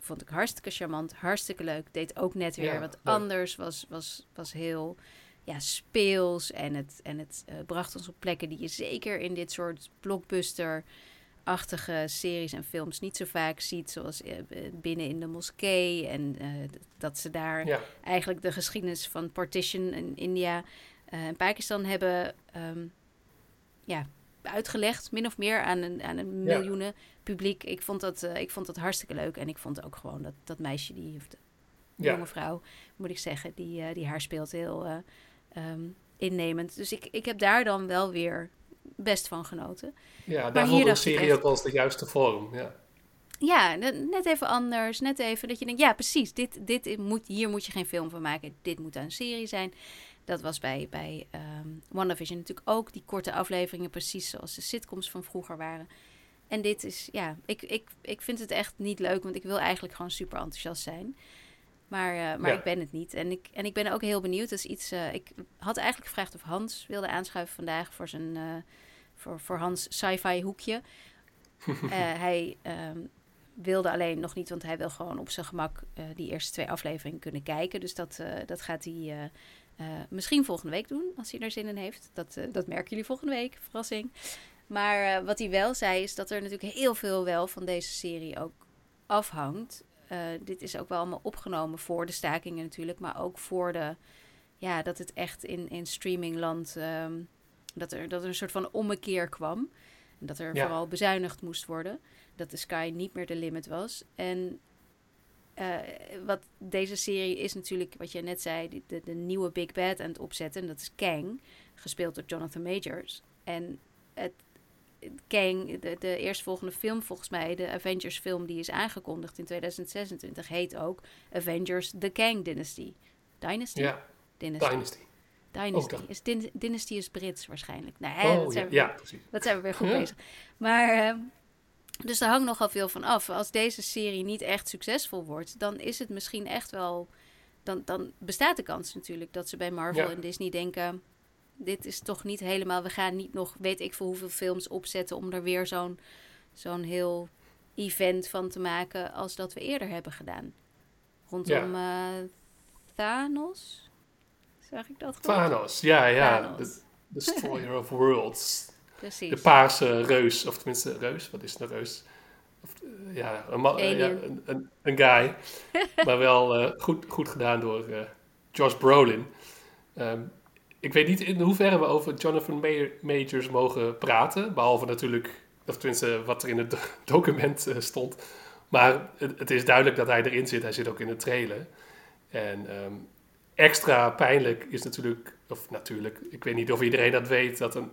Vond ik hartstikke charmant, hartstikke leuk. Deed ook net weer Ja, wat leuk. anders. Was, was, was heel ja, speels. En het, en het eh, bracht ons op plekken die je zeker in dit soort blockbuster-achtige series en films niet zo vaak ziet. Zoals eh, binnen in de moskee. En eh, dat ze daar Ja. eigenlijk de geschiedenis van partition in India eh, en Pakistan hebben ehm, ja, uitgelegd, min of meer aan een, aan een Ja. miljoenen publiek. Ik vond, dat, eh, ik vond dat hartstikke leuk. En ik vond ook gewoon dat, dat meisje, die, of de Ja. jonge vrouw, moet ik zeggen, die, eh, die haar speelt heel eh, ehm, innemend. Dus ik, ik heb daar dan wel weer best van genoten. Ja, daar voelde de serie echt- ook eens de juiste vorm. Ja. Ja, ne- net even anders. Net even dat je denkt, ja, precies. Dit, dit moet, hier moet je geen film van maken. Dit moet een serie zijn. Dat was bij, bij ehm WandaVision natuurlijk ook. Die korte afleveringen, precies zoals de sitcoms van vroeger waren. En dit is, ja, ik, ik, ik vind het echt niet leuk, want ik wil eigenlijk gewoon super enthousiast zijn. Maar, eh, maar Ja. ik ben het niet. En ik, en ik ben ook heel benieuwd. Dat is iets, eh, ik had eigenlijk gevraagd of Hans wilde aanschuiven vandaag voor zijn, eh, voor, voor Hans sci-fi hoekje. Hij ehm, wilde alleen nog niet, want hij wil gewoon op zijn gemak die eerste twee afleveringen kunnen kijken. Dus dat, dat gaat hij eh, misschien volgende week doen, als hij er zin in heeft. Dat, eh, dat merken jullie volgende week, verrassing. Maar eh, wat hij wel zei, is dat er natuurlijk heel veel wel van deze serie ook afhangt. Dit is ook wel allemaal opgenomen voor de stakingen natuurlijk, maar ook voor de, ja, dat het echt in, in streamingland, ehm, dat, er, dat er een soort van ommekeer kwam. En dat er Ja. vooral bezuinigd moest worden. Dat de Sky niet meer de limit was. En eh, wat deze serie is natuurlijk, wat je net zei, de, de, de nieuwe Big Bad aan het opzetten. En dat is Kang, gespeeld door Jonathan Majors. En het, Kang, de, de eerstvolgende film volgens mij, de Avengers film die is aangekondigd in 2026, heet ook Avengers The Kang Dynasty. Dynasty? ja, Dynasty. Dynasty. Dynasty. Is Dyn- Dynasty is Brits waarschijnlijk. Nou, hè, Oh, dat ja, zijn we- ja, precies. dat zijn we weer goed Ja. bezig. Maar, eh, dus daar hangt nogal veel van af. Als deze serie niet echt succesvol wordt, dan is het misschien echt wel. Dan, dan bestaat de kans natuurlijk dat ze bij Marvel Ja. en Disney denken. Dit is toch niet helemaal. We gaan niet nog, weet ik veel hoeveel films opzetten. om er weer zo'n zo'n heel event van te maken. als dat we eerder hebben gedaan. Rondom eh, Thanos. Zeg ik dat goed? Thanos, ja, ja. Thanos. De Destroyer of Worlds. Precies. De paarse reus, of tenminste reus, wat is een reus? Of, eh, ja, een, eh, ja, een, een, een guy. maar wel eh, goed, goed gedaan door Josh Brolin. Ehm, ik weet niet in hoeverre we over Jonathan Ma- Majors mogen praten. Behalve natuurlijk, of tenminste wat er in het do- document stond. Maar het, het is duidelijk dat hij erin zit. Hij zit ook in de trailer. En ehm, extra pijnlijk is natuurlijk, of natuurlijk, ik weet niet of iedereen dat weet, dat een,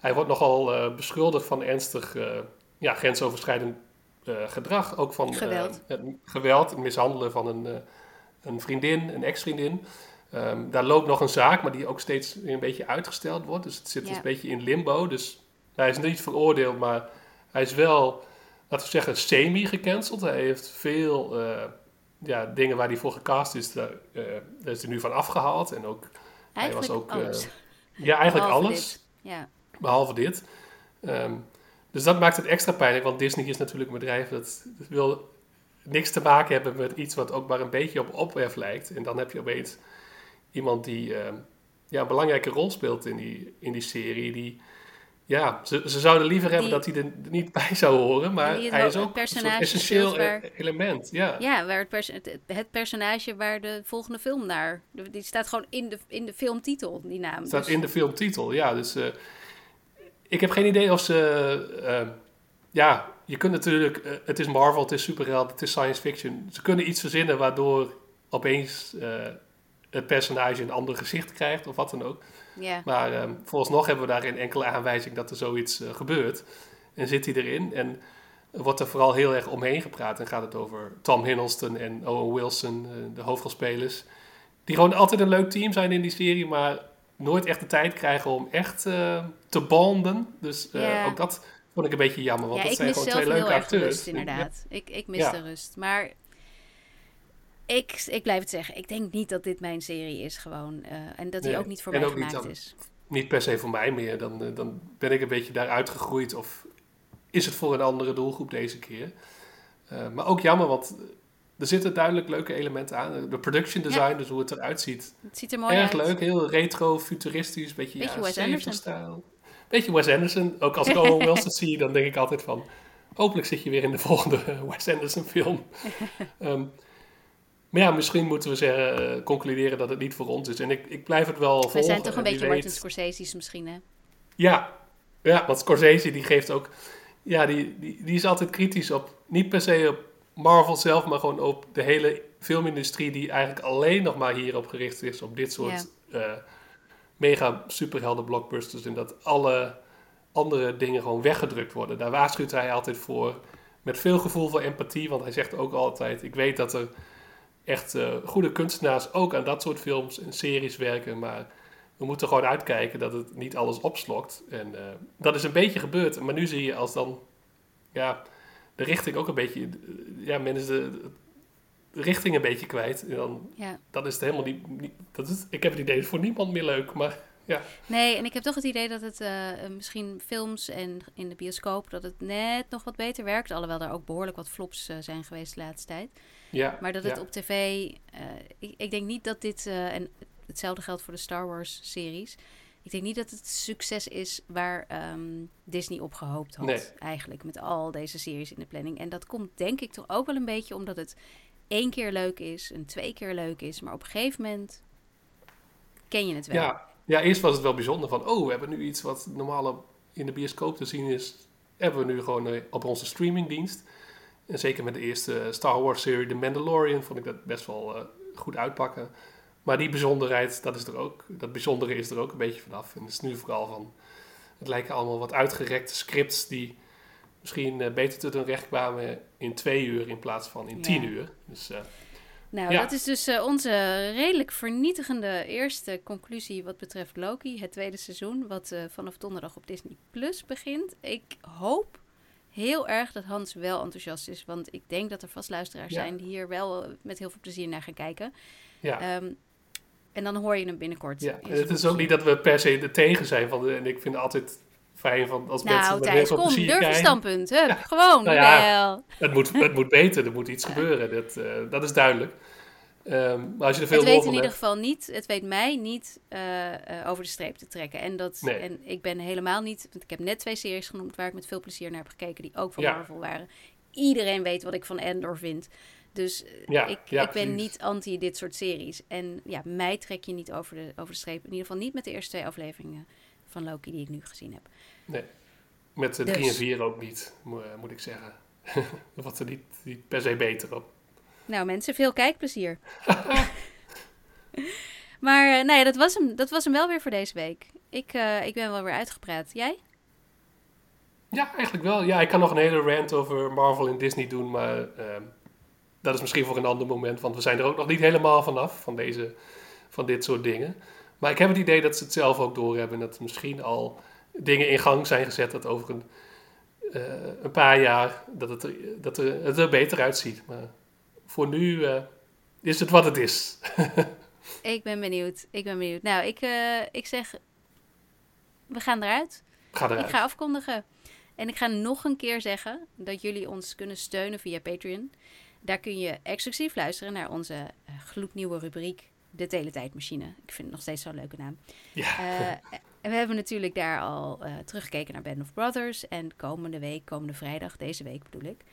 hij wordt nogal eh, beschuldigd van ernstig eh, ja, grensoverschrijdend eh, gedrag. Ook van Geweld. het geweld, het mishandelen van een, een vriendin, een ex-vriendin. Ehm, daar loopt nog een zaak, maar die ook steeds weer een beetje uitgesteld wordt. Dus het zit Ja. een beetje in limbo. Dus hij is niet veroordeeld, maar hij is wel, laten we zeggen, semi-gecanceld. Hij heeft veel ja, dingen waar hij voor gecast is, daar, daar is hij nu van afgehaald. En ook, hij was Eigenlijk ook... alles. ja, eigenlijk Behalve alles. Ja. Behalve dit. Ehm, dus dat maakt het extra pijnlijk, want Disney is natuurlijk een bedrijf dat, dat wil niks te maken hebben met iets wat ook maar een beetje op ophef lijkt. En dan heb je opeens iemand die ehm, ja, een belangrijke rol speelt in die, in die serie. Die, ja, ze, ze zouden liever hebben dat hij er niet bij zou horen, maar hij is ook een essentieel waar- e- element. Ja. Ja, waar het, pers- het, het personage waar de volgende film naar... Die staat gewoon in de, in de filmtitel, die naam. staat Dus- in de filmtitel, ja. Dus eh, ik heb geen idee of ze... eh, ja, je kunt natuurlijk... eh, het is Marvel, het is superheld, het is science fiction. Ze kunnen iets verzinnen waardoor opeens eh, het personage een ander gezicht krijgt of wat dan ook. Maar ehm vooralsnog hebben we daar geen enkele aanwijzing dat er zoiets gebeurt. En zit hij erin. En wordt er vooral heel erg omheen gepraat. En gaat het over Tom Hiddleston en Owen Wilson, de hoofdrolspelers. Die gewoon altijd een leuk team zijn in die serie, maar nooit echt de tijd krijgen om echt eh, te bonden. Dus eh, Ja. ook dat vond ik een beetje jammer. Want ja, dat zijn gewoon twee heel leuke acteurs. rust, inderdaad. Ik, ik mis de rust. Maar ik, ik blijf het zeggen. Ik denk niet dat dit mijn serie is gewoon. eh, en dat die Nee, ook niet voor mij niet gemaakt dan- is. Niet per se voor mij meer. Dan, dan ben ik een beetje daaruit gegroeid. Of is het voor een andere doelgroep deze keer? Maar ook jammer, want er zitten duidelijk leuke elementen aan. De production design, dus hoe het eruit ziet. Het ziet er mooi Erg uit. leuk, heel retro, futuristisch, beetje, Beetje ja, Wes 70 Anderson. stijl. Beetje Wes Anderson. Ook als ik Owen Wilson zie, dan denk ik altijd van... Hopelijk zit je weer in de volgende Wes Anderson film. Ehm, maar ja, misschien moeten we zeggen, eh, concluderen dat het niet voor ons is. En ik, ik blijf het wel volgen. We zijn toch een beetje weet- Martin Scorsese's misschien, hè? ja, ja, want Scorsese die geeft ook... Ja, die, die, die is altijd kritisch op... Niet per se op Marvel zelf, maar gewoon op de hele filmindustrie... die eigenlijk alleen nog maar hierop gericht is. Op dit soort eh, mega superhelden blockbusters. En dat alle andere dingen gewoon weggedrukt worden. Daar waarschuwt hij altijd voor. Met veel gevoel van empathie. Want hij zegt ook altijd... Ik weet dat er echt eh, goede kunstenaars ook aan dat soort films en series werken. Maar we moeten gewoon uitkijken dat het niet alles opslokt. En eh, dat is een beetje gebeurd. Maar nu zie je als dan ja, de richting ook een beetje... Ja, men is de, de richting een beetje kwijt. En dan, Ja. dat is het helemaal niet... niet dat is, ik heb het idee, het is voor niemand meer leuk. Maar ja, Nee, en ik heb toch het idee dat het eh, misschien films en in de bioscoop... dat het net nog wat beter werkt. Alhoewel er ook behoorlijk wat flops eh, zijn geweest de laatste tijd. ja, Maar dat het ja. op tv... eh, ik, ik denk niet dat dit... en hetzelfde geldt voor de Star Wars-series. Ik denk niet dat het succes is waar ehm, Disney op gehoopt had. Nee. Eigenlijk, met al deze series in de planning. En dat komt denk ik toch ook wel een beetje omdat het één keer leuk is... en twee keer leuk is. Maar op een gegeven moment ken je het wel. Ja, ja, eerst was het wel bijzonder van, oh, we hebben nu iets wat normaal in de bioscoop te zien is, hebben we nu gewoon eh, op onze streamingdienst. En zeker met de eerste Star Wars serie The Mandalorian vond ik dat best wel eh, goed uitpakken. Maar die bijzonderheid, dat, is er ook, dat bijzondere is er ook een beetje vanaf. En het is nu vooral van, het lijken allemaal wat uitgerekte scripts die misschien eh, beter tot hun recht kwamen in twee uur in plaats van in Ja. tien uur. Dus eh, Nou, Ja. dat is dus eh, onze redelijk vernietigende eerste conclusie wat betreft Loki, het tweede seizoen, wat vanaf donderdag op Disney Plus begint. Ik hoop heel erg dat Hans wel enthousiast is, want ik denk dat er vast luisteraars Ja. zijn die hier wel met heel veel plezier naar gaan kijken. ja. Ehm, en dan hoor je hem binnenkort. Ja, en het is ook niet dat we per se er tegen zijn. Van de, en ik vind het altijd fijn van als mensen Nou, heel Thijs, kom, plezier durf een kijken. standpunt. Hup, gewoon, Nou ja. wel. Het moet, het moet beter, er moet iets gebeuren. Dat, eh, dat is duidelijk. Ehm, maar als je er veel Het weet in ieder geval niet, het weet mij niet eh, eh, over de streep te trekken. En, dat, Nee. en ik ben helemaal niet, want ik heb net twee series genoemd waar ik met veel plezier naar heb gekeken, die ook van Ja. Marvel waren. Iedereen weet wat ik van Endor vind. Dus eh, Ja, ik, ja, ik ben precies. niet anti dit soort series. En ja, mij trek je niet over de, over de streep. In ieder geval niet met de eerste twee afleveringen van Loki die ik nu gezien heb. Nee, met de Dus. 3 en 4 ook niet, eh, moet ik zeggen. Dat wordt er niet, niet per se beter op. Nou mensen, veel kijkplezier. maar eh, nou ja, dat was, hem, dat was hem wel weer voor deze week. Ik, eh, ik ben wel weer uitgepraat. Jij? Ja, eigenlijk wel. Ja, ik kan nog een hele rant over Marvel en Disney doen, maar ehm, dat is misschien voor een ander moment, want we zijn er ook nog niet helemaal vanaf, van, deze, van dit soort dingen. Maar ik heb het idee dat ze het zelf ook doorhebben, dat er misschien al dingen in gang zijn gezet, dat over een, eh, een paar jaar, dat, het er, dat er, het er beter uitziet. Maar voor nu eh, is het wat het is. Ik ben benieuwd. Ik ben benieuwd. Nou, ik, eh, ik zeg, we gaan eruit. Ga eruit. Ik ga afkondigen. En ik ga nog een keer zeggen dat jullie ons kunnen steunen via Patreon. Daar kun je exclusief luisteren naar onze eh, gloednieuwe rubriek De Teletijdmachine. Ik vind het nog steeds zo'n leuke naam. Ja. Eh, en we hebben natuurlijk daar al eh, teruggekeken naar Band of Brothers. En komende week, komende vrijdag, deze week bedoel ik,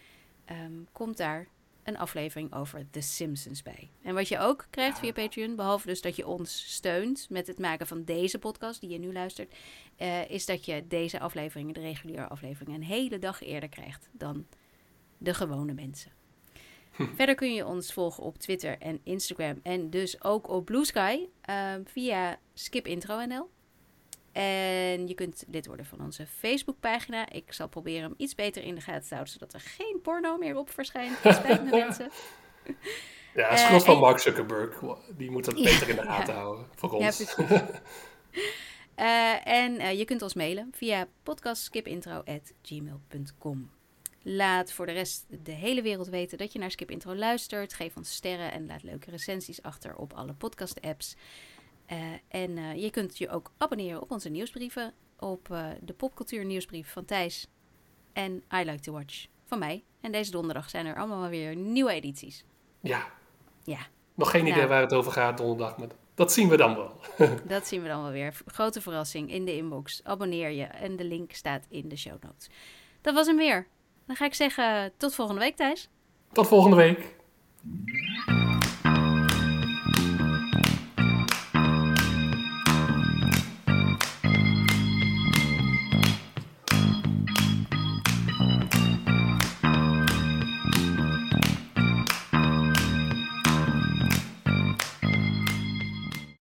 ehm, komt daar een aflevering over The Simpsons bij. En wat je ook krijgt via Patreon, behalve dus dat je ons steunt met het maken van deze podcast die je nu luistert, uh, is dat je deze afleveringen, de reguliere afleveringen, een hele dag eerder krijgt dan de gewone mensen. Verder kun je ons volgen op Twitter en Instagram en dus ook op Blue Sky uh, via skipintro.nl. En je kunt lid worden van onze Facebookpagina. Ik zal proberen hem iets beter in de gaten te houden, zodat er geen porno meer op verschijnt. Spijt me mensen. Ja, schuld uh, van Mark Zuckerberg. Die moet dat beter in de gaten houden voor ons. Ja, uh, en uh, je kunt ons mailen via podcastskipintro.gmail.com. Laat voor de rest de hele wereld weten dat je naar Skip Intro luistert. Geef ons sterren en laat leuke recensies achter op alle podcast-apps. Uh, en uh, je kunt je ook abonneren op onze nieuwsbrieven. Op uh, de popcultuur nieuwsbrief van Thijs. En I Like to Watch van mij. En deze donderdag zijn er allemaal weer nieuwe edities. Ja. Ja. Nog geen idee nou. waar het over gaat donderdag, maar dat zien we dan wel. dat zien we dan wel weer. Grote verrassing in de inbox. Abonneer je en de link staat in de show notes. Dat was hem weer. Dan ga ik zeggen tot volgende week, Thijs. Tot volgende week.